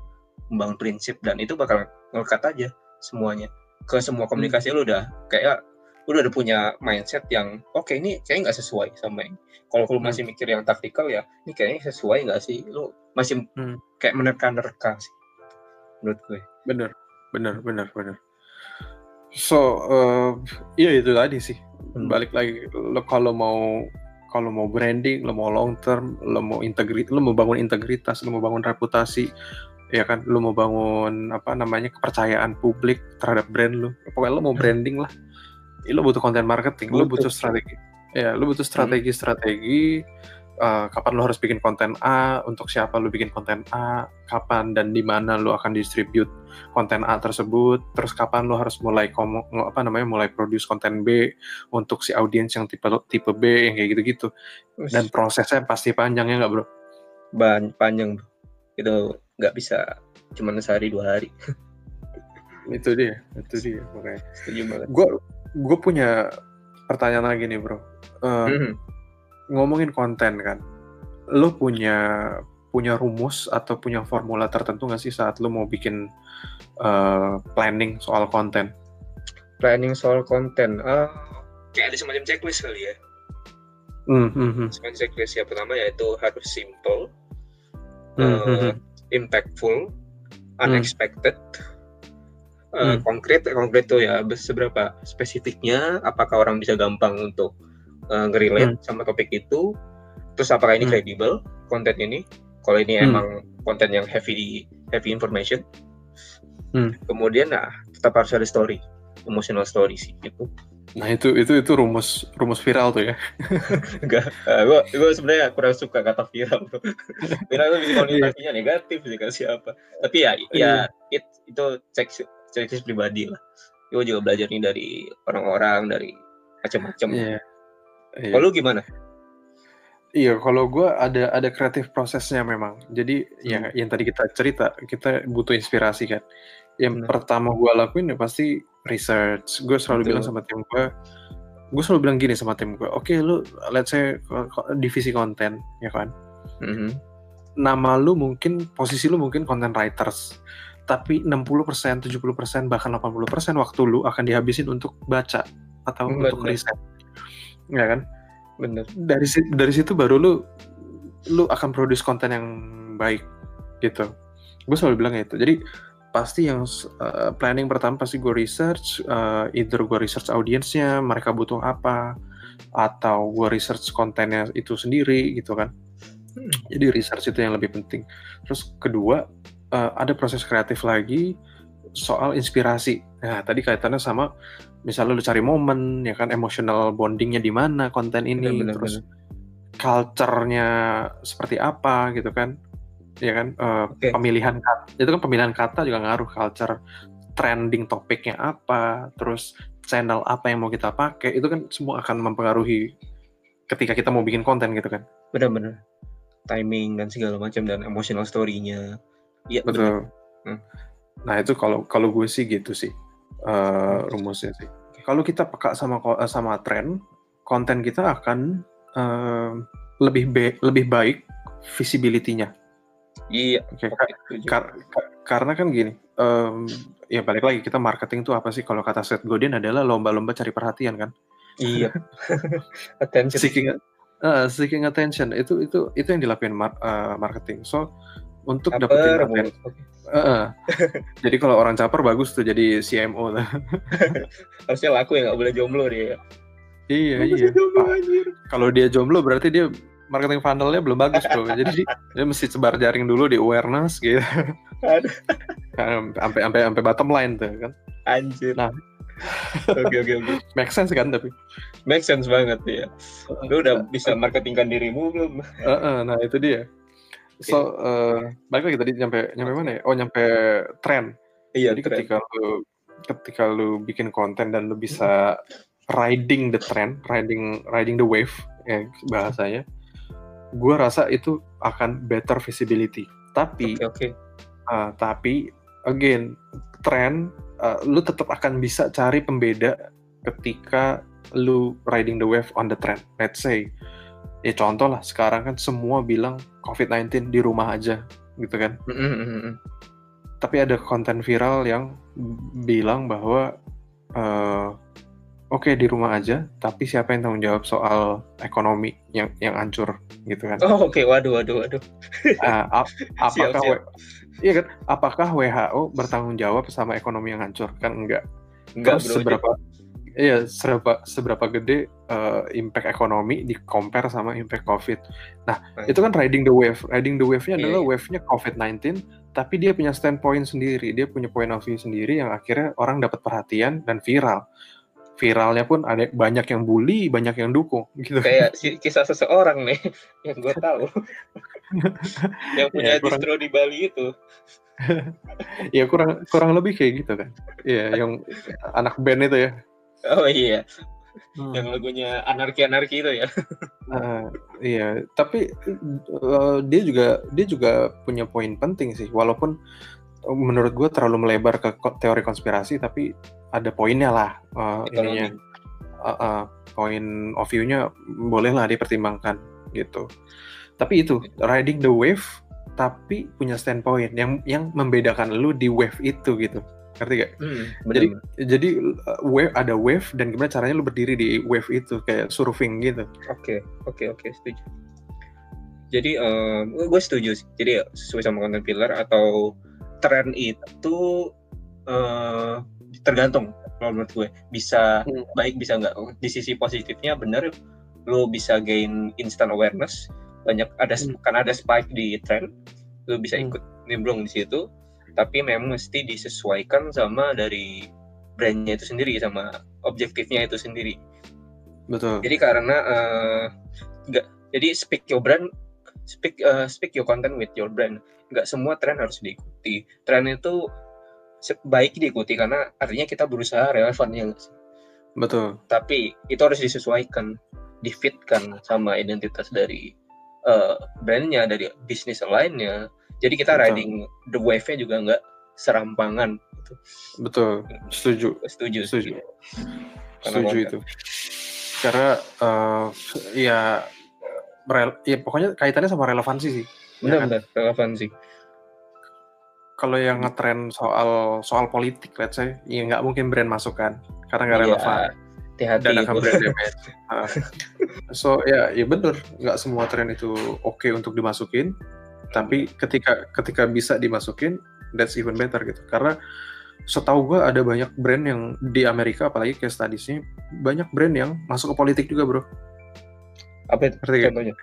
membangun prinsip dan itu bakal ngelekat aja semuanya ke semua komunikasi hmm. lu udah kayak udah ada punya mindset yang oke okay, ini kayaknya nggak sesuai sama ini. Kalau lu masih hmm. mikir yang taktikal ya, ini kayaknya sesuai nggak sih? Lu masih hmm. kayak menerka-nerka sih, menurut gue. Bener, bener, bener, bener. So, uh, iya itu tadi sih. Hmm. Balik lagi, lo kalau mau kalau mau branding, lo mau long term, lo mau integritas, lo mau bangun integritas, lo mau bangun reputasi, ya kan, lo mau bangun apa namanya kepercayaan publik terhadap brand lo. Pokoknya lo mau hmm. branding lah ya, lo butuh konten marketing, butuh. lo butuh strategi. Ya, lo butuh strategi-strategi. Uh, kapan lo harus bikin konten A, untuk siapa lo bikin konten A, kapan dan di mana lo akan distribute konten A tersebut, terus kapan lo harus mulai komo, apa namanya mulai produce konten B untuk si audiens yang tipe tipe B yang kayak gitu-gitu. Dan prosesnya pasti panjang ya nggak bro? Ban panjang bro. Itu nggak bisa cuma sehari dua hari. itu dia itu dia makanya setuju banget gue gue punya pertanyaan lagi nih bro uh, Mhm. ngomongin konten kan lo punya punya rumus atau punya formula tertentu nggak sih saat lo mau bikin uh, planning soal konten planning soal konten ah kayak ada semacam checklist kali ya Hmm, hmm, hmm. semacam checklist yang pertama yaitu harus simple Hmm, eh, hmm, hmm. impactful unexpected eh, Hmm. konkret konkret tuh ya be- seberapa spesifiknya apakah orang bisa gampang untuk eh, ngerelate sama topik itu terus apakah ini Hmm. kredibel konten ini kalau ini Hmm. emang konten yang heavy heavy information. Hmm. kemudian nah tetap harus ada story emotional story sih gitu. Nah itu itu itu rumus rumus viral tuh ya. Enggak gue gue sebenarnya kurang suka kata viral bro. Viral itu bisa konotasinya negatif sih kasih apa tapi ya ya it, itu cek checklist pribadi lah gue juga belajar nih dari orang-orang dari macam-macam Iya. Iya. kalau lu gimana Iya, kalau gue ada ada kreatif prosesnya memang. Jadi ya Hmm. yang tadi kita cerita, kita butuh inspirasi kan. Yang Benar. pertama gue lakuin ya pasti research. Gue selalu Betul. bilang sama tim gue, gue selalu bilang gini sama tim gue, oke lu let's say divisi konten, ya kan. Mhm. Nama lu mungkin, posisi lu mungkin content writers. Tapi 60%, 70%, bahkan 80% waktu lu akan dihabisin untuk baca atau Benar. untuk riset. Ya kan? bener dari dari situ baru lu lu akan produce konten yang baik gitu gue selalu bilang itu jadi pasti yang uh, planning pertama pasti gue research uh, either gue research audiensnya mereka butuh apa atau gue research kontennya itu sendiri gitu kan Hmm. jadi research itu yang lebih penting terus kedua uh, ada proses kreatif lagi soal inspirasi. Nah tadi kaitannya sama misalnya lu cari momen ya kan emotional bondingnya di mana konten ini Bener, bener, terus culture-nya seperti apa gitu kan. Ya kan eh, Oke. pemilihan kata itu kan pemilihan kata juga ngaruh culture trending topiknya apa terus channel apa yang mau kita pakai itu kan semua akan mempengaruhi ketika kita mau bikin konten gitu kan. Bener-bener timing dan segala macam dan emotional story-nya iya bener. betul Hmm. nah itu kalau kalau gue sih gitu sih eh, rumusnya sih kalau kita peka sama ko- sama tren konten kita akan eh, lebih be- lebih baik visibility-nya iya setuju. Kar- ka- karena kan gini, em, ya balik lagi kita marketing tuh apa sih? Kalau kata Seth Godin adalah lomba-lomba cari perhatian kan, iya attention seeking eh, seeking attention itu itu itu yang dilakuin mar- eh, marketing. So untuk Caper dapetin mulu. aten- eh, eh. jadi kalau orang caper bagus tuh jadi CMO lah. harusnya laku ya nggak boleh jomblo dia iya Nggak iya. Pak, anjir. Kalau dia jomblo berarti dia marketing funnelnya belum bagus bro. Jadi dia, mesti sebar jaring dulu di awareness gitu. Aduh. Sampai sampai sampai bottom line tuh kan. anjir Nah. oke oke oke Make sense kan tapi. make sense banget ya lu udah bisa marketingkan dirimu belum Heeh, nah itu dia. So, eh, balik lagi tadi nyampe nyampe mana ya? Oh, nyampe tren. iya Jadi keren. ketika lu ketika lu bikin konten dan lu bisa riding the trend, riding riding the wave ya bahasanya, gua rasa itu akan better visibility. Tapi oke oke ah, tapi again tren ah, lu tetap akan bisa cari pembeda ketika lu riding the wave on the trend. Let's say ya contoh lah sekarang kan semua bilang COVID-19 di rumah aja gitu kan. Mm, mm, mm, mm. Tapi ada konten viral yang bilang bahwa eh, oke di rumah aja, tapi siapa yang tanggung jawab soal ekonomi yang yang hancur gitu kan? oh oke waduh waduh waduh Ah, ap- Siap, apakah siap. W- iya kan? Apakah WHO bertanggung jawab sama ekonomi yang hancur? Kan enggak. enggak Terus bro seberapa iya seberapa seberapa gede eh, impact ekonomi di compare sama impact COVID. Nah, Nah. itu kan riding the wave. Riding the wave-nya Iya, adalah iya. wave-nya COVID-19, tapi dia punya standpoint sendiri, dia punya point of view sendiri yang akhirnya orang dapat perhatian dan viral. Viralnya pun ada banyak yang bully, banyak yang dukung gitu. kayak si- kisah seseorang nih yang gue tahu yang punya Ya, kurang- distro di Bali itu ya kurang kurang lebih kayak gitu kan. Iya, yang anak band itu ya. Oh iya. Hmm. yang lagunya anarki anarki itu ya. Nah, iya, tapi eh, dia juga dia juga punya poin penting sih, walaupun menurut gue terlalu melebar ke teori konspirasi tapi ada poinnya lah uh, ininya. Uh, uh, poin of view-nya bolehlah dipertimbangkan gitu. Tapi itu riding the wave tapi punya standpoint yang yang membedakan lu di wave itu gitu ngerti gak? Hmm, jadi jadi uh, wave ada wave dan gimana caranya lu berdiri di wave itu kayak surfing gitu. Oke okay, oke okay, oke okay, setuju. Jadi uh, gue setuju sih. Jadi sesuai sama content pillar atau tren itu uh, tergantung kalau menurut gue bisa hmm. baik bisa nggak di sisi positifnya bener lo bisa gain instant awareness banyak ada hmm. kan ada spike di tren lo bisa hmm. ikut nimbrung di situ tapi memang mesti disesuaikan sama dari brandnya itu sendiri sama objektifnya itu sendiri. Betul. Jadi karena uh, jadi speak your brand speak uh, speak your content with your brand. Nggak semua tren harus diikuti. Tren itu baik diikuti karena artinya kita berusaha relevan ya betul. Tapi itu harus disesuaikan difitkan sama identitas dari uh, brandnya dari bisnis lainnya jadi kita betul. riding the wave-nya juga nggak serampangan gitu. betul. Setuju. Setuju setuju. setuju. Itu. Karena uh, ya ya pokoknya kaitannya sama relevansi sih benar ya kan? relevansi. Kalau yang ngetren soal soal politik let's say ya nggak mungkin brand masuk kan karena nggak iya, relevan. hati-hati dan akan brand damage. Uh, so ya ya bener nggak semua tren itu oke okay untuk dimasukin tapi ketika ketika bisa dimasukin that's even better gitu karena setahu gue ada banyak brand yang di Amerika apalagi kayak studiesnya banyak brand yang masuk ke politik juga bro apa itu contohnya?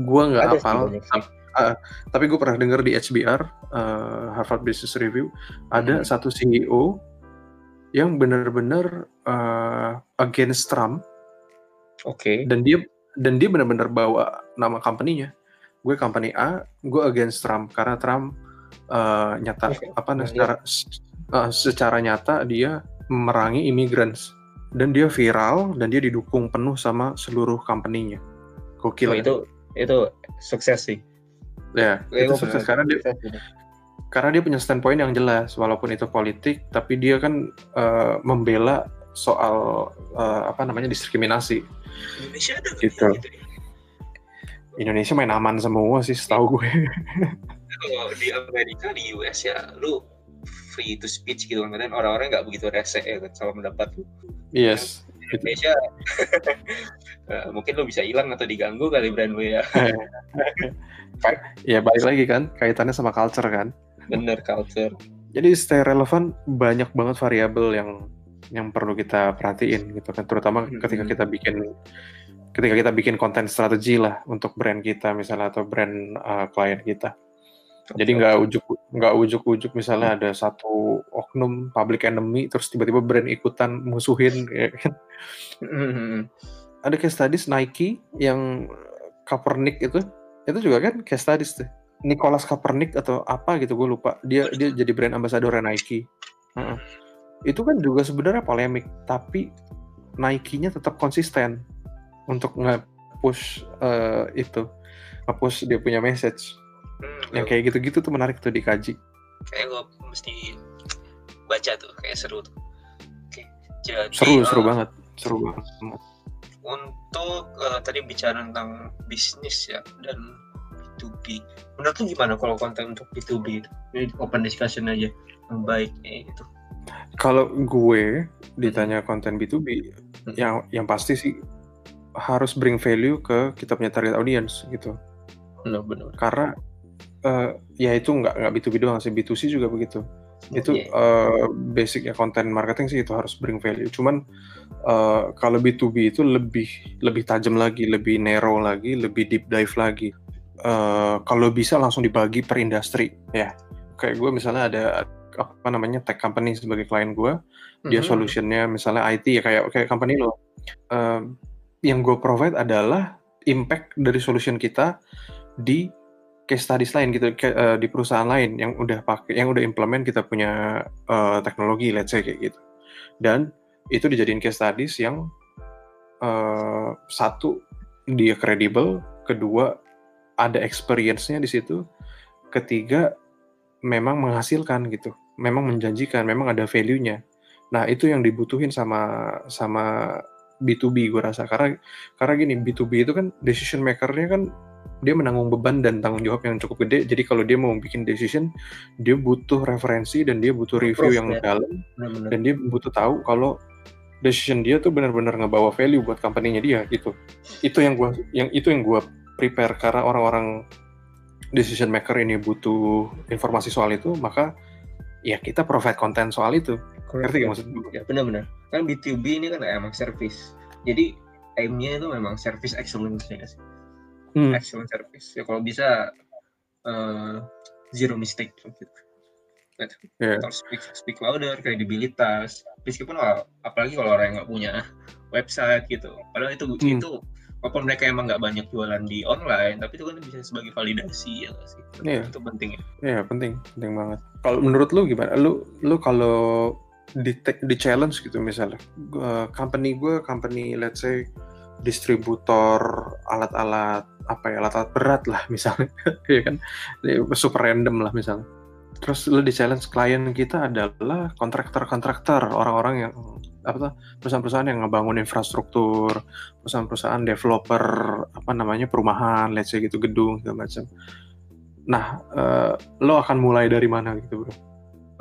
Gue nggak hafal. Uh, tapi gue pernah dengar di HBR uh, Harvard Business Review ada hmm. satu CEO yang benar-benar uh, against Trump. Oke. Okay. Dan dia dan dia benar-benar bawa nama company-nya. Gue company A, gue against Trump karena Trump uh, nyata okay. apa nah, secara uh, secara nyata dia memerangi immigrants dan dia viral dan dia didukung penuh sama seluruh company-nya Gokil. Oh, itu itu sukses sih. Ya, ya itu sukses karena dia karena dia punya standpoint yang jelas walaupun itu politik tapi dia kan uh, membela soal uh, apa namanya diskriminasi. Indonesia ada gitu. gitu ya? Indonesia main aman semua sih setahu gue. Kalau di Amerika di US ya lu free to speech gitu kan orang-orang nggak begitu rese ya kan sama pendapat lu. Yes. Indonesia uh, mungkin lo bisa hilang atau diganggu kali brand lo ya ya balik lagi kan kaitannya sama culture kan bener culture jadi stay relevan banyak banget variabel yang yang perlu kita perhatiin gitu kan terutama ketika kita bikin ketika kita bikin konten strategi lah untuk brand kita misalnya atau brand uh, klien kita jadi nggak ujuk nggak ujuk-ujuk misalnya ada satu oknum public enemy terus tiba-tiba brand ikutan musuhin ya kan. ada case studies Nike yang Kaepernick itu itu juga kan case studies tuh. Nicholas Kaepernick atau apa gitu gue lupa. Dia dia jadi brand ambassador Nike. Uh-uh. Itu kan juga sebenarnya polemik, tapi Nike-nya tetap konsisten untuk nge-push uh, itu, nge-push dia punya message Hmm, yang kayak gitu-gitu tuh menarik tuh dikaji. Kayak gue mesti baca tuh, kayak seru tuh. Oke, jadi seru, uh, seru banget, seru banget. Untuk uh, tadi bicara tentang bisnis ya dan B2B, menurut lu gimana kalau konten untuk B2B itu? Ini open discussion aja, yang baiknya itu. Kalau gue ditanya konten B2B, hmm. yang yang pasti sih harus bring value ke kita punya target audience gitu. Benar, benar. Karena uh, ya itu nggak nggak B2B doang sih B2C juga begitu itu yeah. uh, basic ya konten marketing sih itu harus bring value cuman uh, kalau B2B itu lebih lebih tajam lagi lebih narrow lagi lebih deep dive lagi uh, kalau bisa langsung dibagi per industri ya kayak gue misalnya ada apa namanya tech company sebagai klien gue mm-hmm. dia solutionnya misalnya IT ya kayak kayak company lo uh, yang gue provide adalah impact dari solution kita di case studies lain gitu uh, di perusahaan lain yang udah pakai yang udah implement kita punya uh, teknologi let's say kayak gitu dan itu dijadiin case studies yang uh, satu dia kredibel kedua ada experience-nya di situ ketiga memang menghasilkan gitu, memang menjanjikan, memang ada value-nya. Nah, itu yang dibutuhin sama sama B2B gue rasa karena karena gini B2B itu kan decision maker-nya kan dia menanggung beban dan tanggung jawab yang cukup gede. Jadi kalau dia mau bikin decision, dia butuh referensi dan dia butuh review Proof, yang ya. dalam dan dia butuh tahu kalau decision dia tuh benar-benar ngebawa value buat company-nya dia gitu. Itu yang gua yang itu yang gua prepare karena orang-orang decision maker ini butuh informasi soal itu, maka ya kita provide konten soal itu. Ngerti gak maksud gue? Ya benar-benar. Kan B2B ini kan emang service. Jadi aimnya itu memang service excellence ya sih hmm. excellent service ya kalau bisa uh, zero mistake gitu yeah. atau speak speak louder kredibilitas meskipun apalagi kalau orang yang nggak punya website gitu padahal itu hmm. itu walaupun mereka emang nggak banyak jualan di online tapi itu kan bisa sebagai validasi ya gak sih? Yeah. itu penting ya? Iya yeah, penting penting banget. Kalau menurut lu gimana? Lu lu kalau di di challenge gitu misalnya uh, company gue company let's say distributor alat-alat apa ya alat-alat berat lah misalnya. Ya kan? Super random lah misalnya terus lo di challenge klien kita adalah kontraktor-kontraktor orang-orang yang apa tuh perusahaan-perusahaan yang ngebangun infrastruktur perusahaan-perusahaan developer apa namanya perumahan let's say gitu gedung segala macam. Nah uh, lo akan mulai dari mana gitu bro?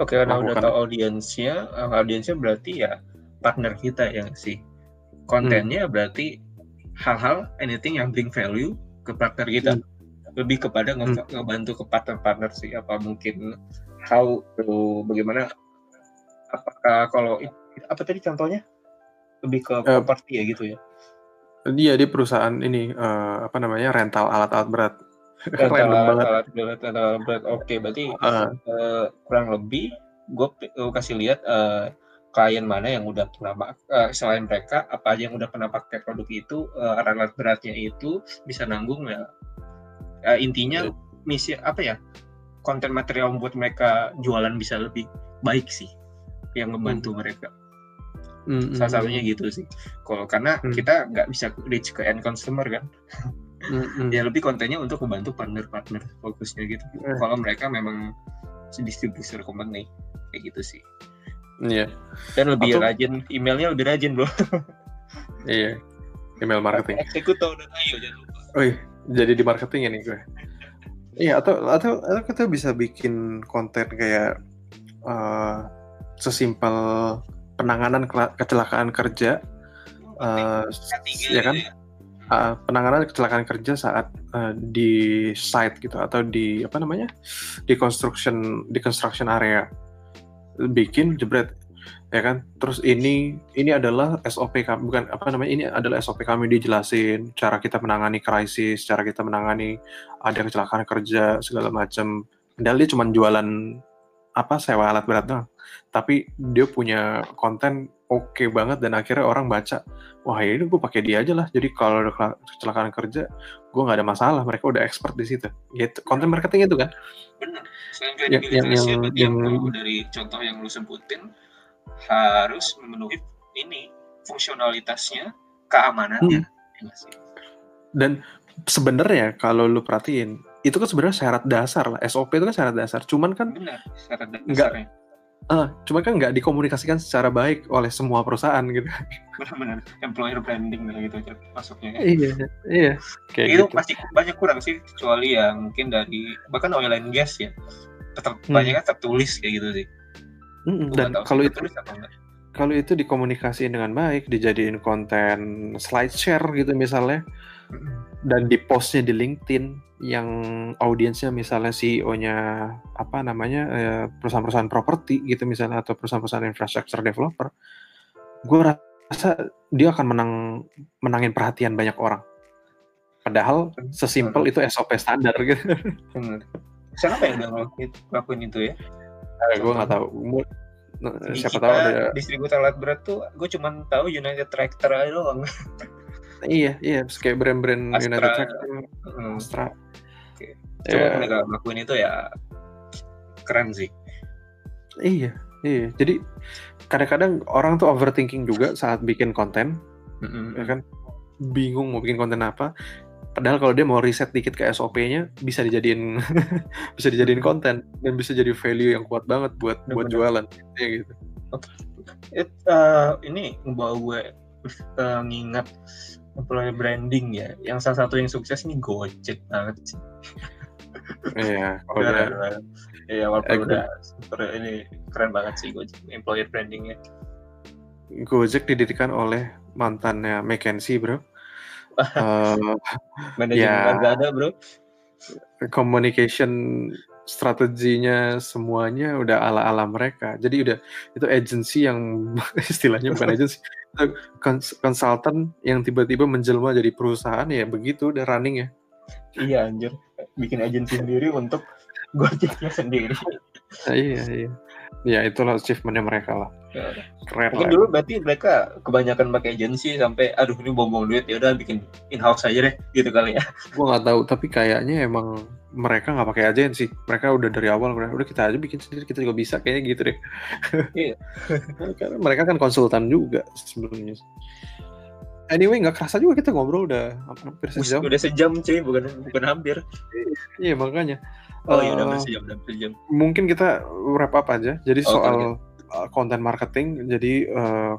Oke karena udah tahu audiensnya eh, audiensnya berarti ya partner kita yang sih. Kontennya hmm. berarti hal-hal anything yang bring value ke partner kita. Hmm. Lebih kepada nge hmm. ngebantu ke partner-partner sih apa mungkin how to bagaimana apakah kalau apa tadi contohnya? Lebih ke uh, properti ya gitu ya? dia di perusahaan ini uh, apa namanya rental alat-alat berat. Rental alat, alat berat alat berat. Oke okay, berarti uh. Uh, kurang lebih gue kasih lihat uh, klien mana yang udah pernah uh, selain mereka apa aja yang udah pernah pakai produk itu uh, alat beratnya itu bisa nanggung ya uh, intinya misi apa ya konten material membuat mereka jualan bisa lebih baik sih yang membantu hmm. mereka hmm, salah hmm, satunya hmm. gitu sih kalau karena hmm. kita nggak bisa reach ke end consumer kan hmm. ya lebih kontennya untuk membantu partner-partner fokusnya gitu hmm. kalau mereka memang distributor company kayak gitu sih Iya. Dan lebih Atau... rajin, emailnya lebih rajin bro. iya. Email marketing. Eksekutor dan ayo jangan lupa. Oh iya, jadi di marketing ya nih gue. Iya atau atau atau kita bisa bikin konten kayak uh, sesimpel penanganan kecelakaan kerja, uh, ya kan? Uh, penanganan kecelakaan kerja saat uh, di site gitu atau di apa namanya di construction di construction area bikin jebret ya kan? Terus ini ini adalah SOP kami bukan apa namanya ini adalah SOP kami dijelasin cara kita menangani krisis cara kita menangani ada kecelakaan kerja segala macam padahal dia cuma jualan apa sewa alat berat doang. Tapi dia punya konten oke okay banget dan akhirnya orang baca wah ini gue pakai dia aja lah. Jadi kalau ada kecelakaan kerja gue nggak ada masalah. Mereka udah expert di situ. Gitu konten marketing itu kan? Benar. Selain kredibilitas yang, yang, yang, yang, dari contoh yang lu sebutin harus memenuhi ini fungsionalitasnya keamanannya hmm. dan sebenarnya kalau lu perhatiin itu kan sebenarnya syarat dasar lah SOP itu kan syarat dasar cuman kan Benar, syarat dasarnya. Uh, cuma kan nggak dikomunikasikan secara baik oleh semua perusahaan gitu. Benar-benar employer branding gitu masuknya. Ya. Iya, iya. Kayak itu gitu. pasti banyak kurang sih kecuali ya mungkin dari bahkan oil and gas ya tetap hmm. banyak kan tertulis kayak gitu sih. Hmm, dan kalau itu kalau itu dikomunikasiin dengan baik, dijadiin konten slide share gitu misalnya, dan di postnya di LinkedIn yang audiensnya misalnya CEO-nya apa namanya eh, perusahaan-perusahaan properti gitu misalnya atau perusahaan-perusahaan infrastruktur developer, gue rasa dia akan menang menangin perhatian banyak orang. Padahal sesimpel itu SOP standar gitu. Siapa yang udah ngelakuin itu ya? Eh, gue nggak tahu. Di siapa tahu ada distributor alat berat tuh, gue cuma tahu United Tractor aja doang. iya, iya, kayak brand-brand United Tractor, hmm. Astra. Coba yeah. mereka lakuin itu ya. Keren sih. Iya iya. Jadi kadang-kadang orang tuh overthinking juga saat bikin konten mm-hmm. ya kan? Bingung mau bikin konten apa Padahal kalau dia mau riset dikit ke SOP-nya bisa dijadiin bisa dijadiin hmm. konten dan bisa jadi value yang kuat banget buat Bener buat jualan ya gitu. Okay. uh, ini ngebawa gue uh, ngingat employer branding ya. Yang salah satu yang sukses ini Gojek banget sih. Iya, udah. Iya, walaupun udah super ini keren banget sih Gojek employer brandingnya. Gojek didirikan oleh mantannya McKinsey, bro. Uh, Manajemen ya, ada, bro. Communication strateginya semuanya udah ala-ala mereka. Jadi udah itu agency yang istilahnya bukan agency, konsultan yang tiba-tiba menjelma jadi perusahaan ya begitu udah running ya. Iya anjir, bikin agensi sendiri untuk Gojeknya sendiri. Iya iya. Ya itulah achievementnya mereka lah. Ya, Keren Mungkin lah. dulu berarti mereka kebanyakan pakai agensi sampai aduh ini bombong duit ya udah bikin in house aja deh gitu kali ya. Gua nggak tahu tapi kayaknya emang mereka nggak pakai agensi. Mereka udah dari awal mereka udah kita aja bikin sendiri kita juga bisa kayaknya gitu deh. Iya. Karena mereka kan konsultan juga sebelumnya. Anyway, nggak kerasa juga kita ngobrol udah hampir sejam. Udah sejam cuy, bukan bukan hampir. iya makanya. Oh iya udah sejam, udah sejam. Mungkin kita wrap up aja. Jadi oh, soal okay. content marketing, jadi uh,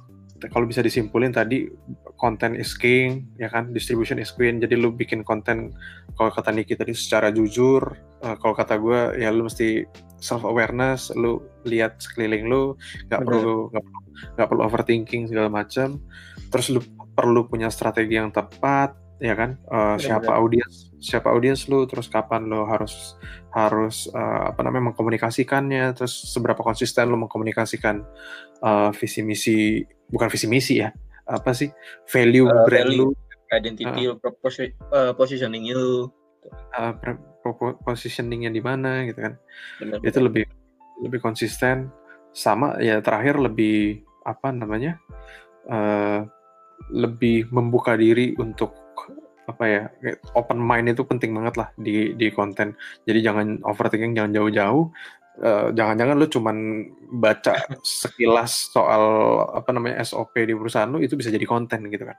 kalau bisa disimpulin tadi konten is king, ya kan, distribution is queen. Jadi lu bikin konten kalau kata Niki tadi secara jujur, uh, kalau kata gue ya lu mesti self awareness, lu lihat sekeliling lu, nggak perlu nggak perlu overthinking segala macam. Terus lu perlu punya strategi yang tepat ya kan? Uh, siapa audiens siapa audiens lu terus kapan lo harus harus uh, apa namanya mengkomunikasikannya terus seberapa konsisten lo mengkomunikasikan uh, visi misi bukan visi misi ya apa sih value uh, brand value, lu. identity uh, uh, positioning lu uh, positioningnya di mana gitu kan. Benar, itu benar. lebih lebih konsisten. Sama ya terakhir lebih apa namanya uh, lebih membuka diri untuk apa ya open mind itu penting banget lah di di konten. Jadi jangan overthinking jangan jauh-jauh. Uh, jangan-jangan lu cuman baca sekilas soal apa namanya SOP di perusahaan lu itu bisa jadi konten gitu kan.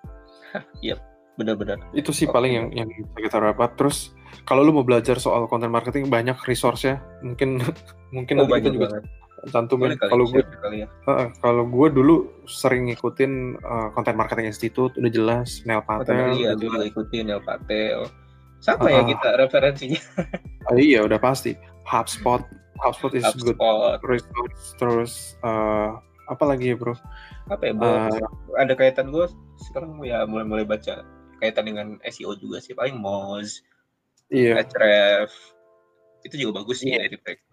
Iya yep, benar-benar. Itu sih okay. paling yang yang kita dapat terus kalau lu mau belajar soal konten marketing banyak resource ya mungkin mungkin oh, nanti kita juga banget cantumin kalau gue ya. uh, kalau gue dulu sering ngikutin uh, konten marketing institute udah jelas Neil oh, Patel oh, iya dulu ikutin Neil Patel. Siapa uh, ya kita referensinya? Uh, iya udah pasti. HubSpot HubSpot is HubSpot. good resource terus uh, apa lagi ya bro? Apa ya bro? Uh, ada kaitan gue sekarang ya mulai mulai baca kaitan dengan SEO juga sih paling Moz iya. Ahrefs itu juga bagus sih yeah. dari mereka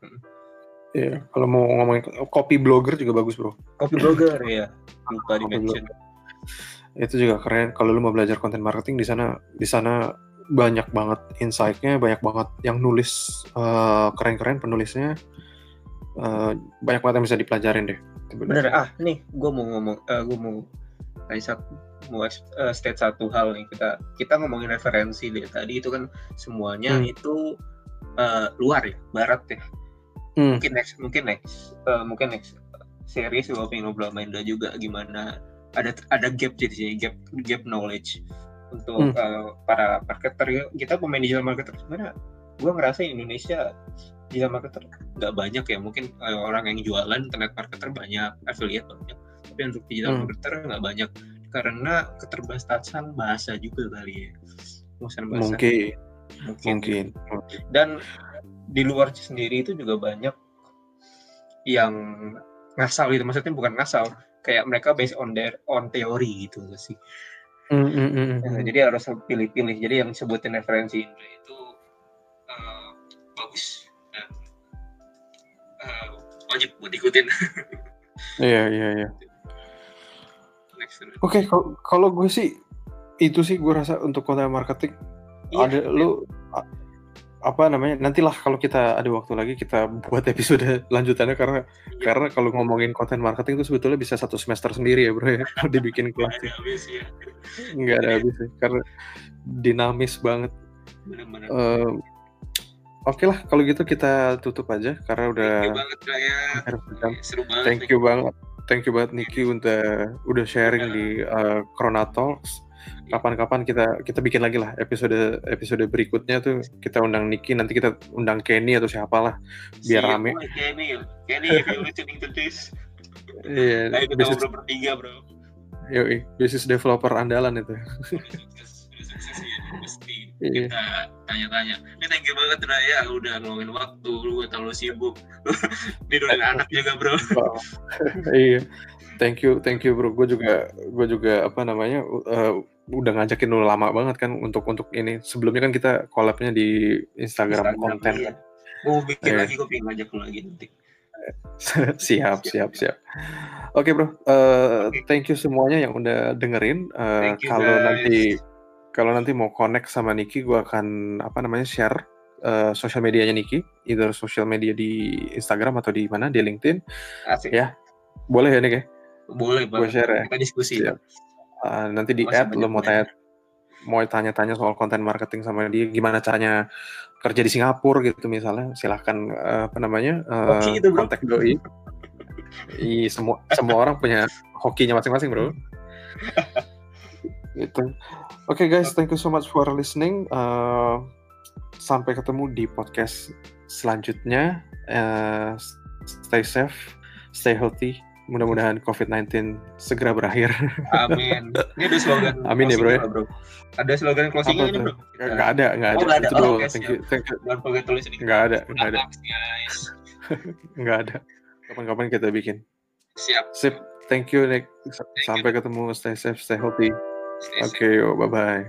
Iya, kalau mau ngomongin copy blogger juga bagus, Bro. Copy blogger ya. Lupa di mention. Itu juga keren. Kalau lu mau belajar konten marketing di sana di sana banyak banget insight-nya, banyak banget yang nulis uh, keren-keren penulisnya. Uh, banyak banget yang bisa dipelajarin deh. Bener, ah nih gue mau ngomong, uh, eh, gue mau Isaac mau uh, state satu hal nih kita kita ngomongin referensi deh tadi itu kan semuanya hmm. itu uh, luar ya barat ya hmm. mungkin next mungkin next uh, mungkin next series gue pengen ngobrol sama Indra juga gimana ada ada gap jadi sini gap gap knowledge untuk hmm. uh, para marketer kita pemain digital marketer sebenarnya gue ngerasa Indonesia digital marketer nggak banyak ya mungkin uh, orang yang jualan internet marketer banyak affiliate banyak tapi untuk digital hmm. marketer nggak banyak karena keterbatasan bahasa juga kali ya bahasa mungkin mungkin, mungkin. dan di luar sendiri itu juga banyak yang ngasal gitu. Maksudnya bukan ngasal kayak mereka based on their on teori gitu sih? Mm, -hmm. nah, jadi harus pilih-pilih. Jadi yang sebutin referensi itu uh, bagus dan uh, wajib buat ikutin. Iya iya iya. Oke okay, kalau gue sih itu sih gue rasa untuk konten marketing iya, ada iya. lu apa namanya nantilah kalau kita ada waktu lagi kita buat episode lanjutannya karena ya. karena kalau ngomongin konten marketing itu sebetulnya bisa satu semester sendiri ya bro ya. Kalau dibikin kelas ya. nggak ada habis ya karena dinamis banget. Uh, oke okay lah kalau gitu kita tutup aja karena udah thank you banget ya. seru banget thank you banget. Thank you banget Niki untuk udah sharing di uh, Corona Talks kapan-kapan kita kita bikin lagi lah episode episode berikutnya tuh kita undang Niki nanti kita undang Kenny atau siapalah biar rame. Kenny, Kenny, if you listening to this. Iya. Ayo kita ngobrol bertiga bro. Yoi, bisnis developer andalan itu. Iya. kita tanya-tanya ini thank you banget Raya udah ngomongin waktu lu gue terlalu sibuk tidurin anak juga bro iya thank you thank you bro gue juga gue juga apa namanya uh, udah ngajakin lu lama banget kan untuk untuk ini sebelumnya kan kita collabnya di Instagram, Instagram konten iya. gue bikin yeah. lagi gue pengen ngajak lu lagi nanti siap siap siap oke okay, bro uh, okay. thank you semuanya yang udah dengerin uh, kalau nanti kalau nanti mau connect sama Niki, gue akan apa namanya share uh, sosial medianya Niki, either sosial media di Instagram atau di mana di LinkedIn. Asik. Ya, boleh ya Niki? Ya? Boleh, Gue share ya. Kita diskusi. Uh, nanti di add lo mau tanya mau tanya-tanya soal konten marketing sama dia, gimana caranya kerja di Singapura gitu misalnya, silahkan uh, apa namanya uh, itu, kontak doi. I, semua semua orang punya hokinya masing-masing bro. gitu. Oke okay, guys, thank you so much for listening. Uh, sampai ketemu di podcast selanjutnya. Uh, stay safe, stay healthy. Mudah-mudahan COVID-19 segera berakhir. Amin. Ini ada slogan. Amin ya bro, ya. bro. Ada slogan closing ini bro. Gak ada, gak ada. Oh, gak ada. Itu oh, thank you, thank you. Jangan forget tulis ini. Gak ada, gak ada. guys. gak ada. Kapan-kapan kita bikin. Siap. Sip. Thank you Nick. Sampai ketemu. Stay safe, stay healthy. Oke, okay, bye bye.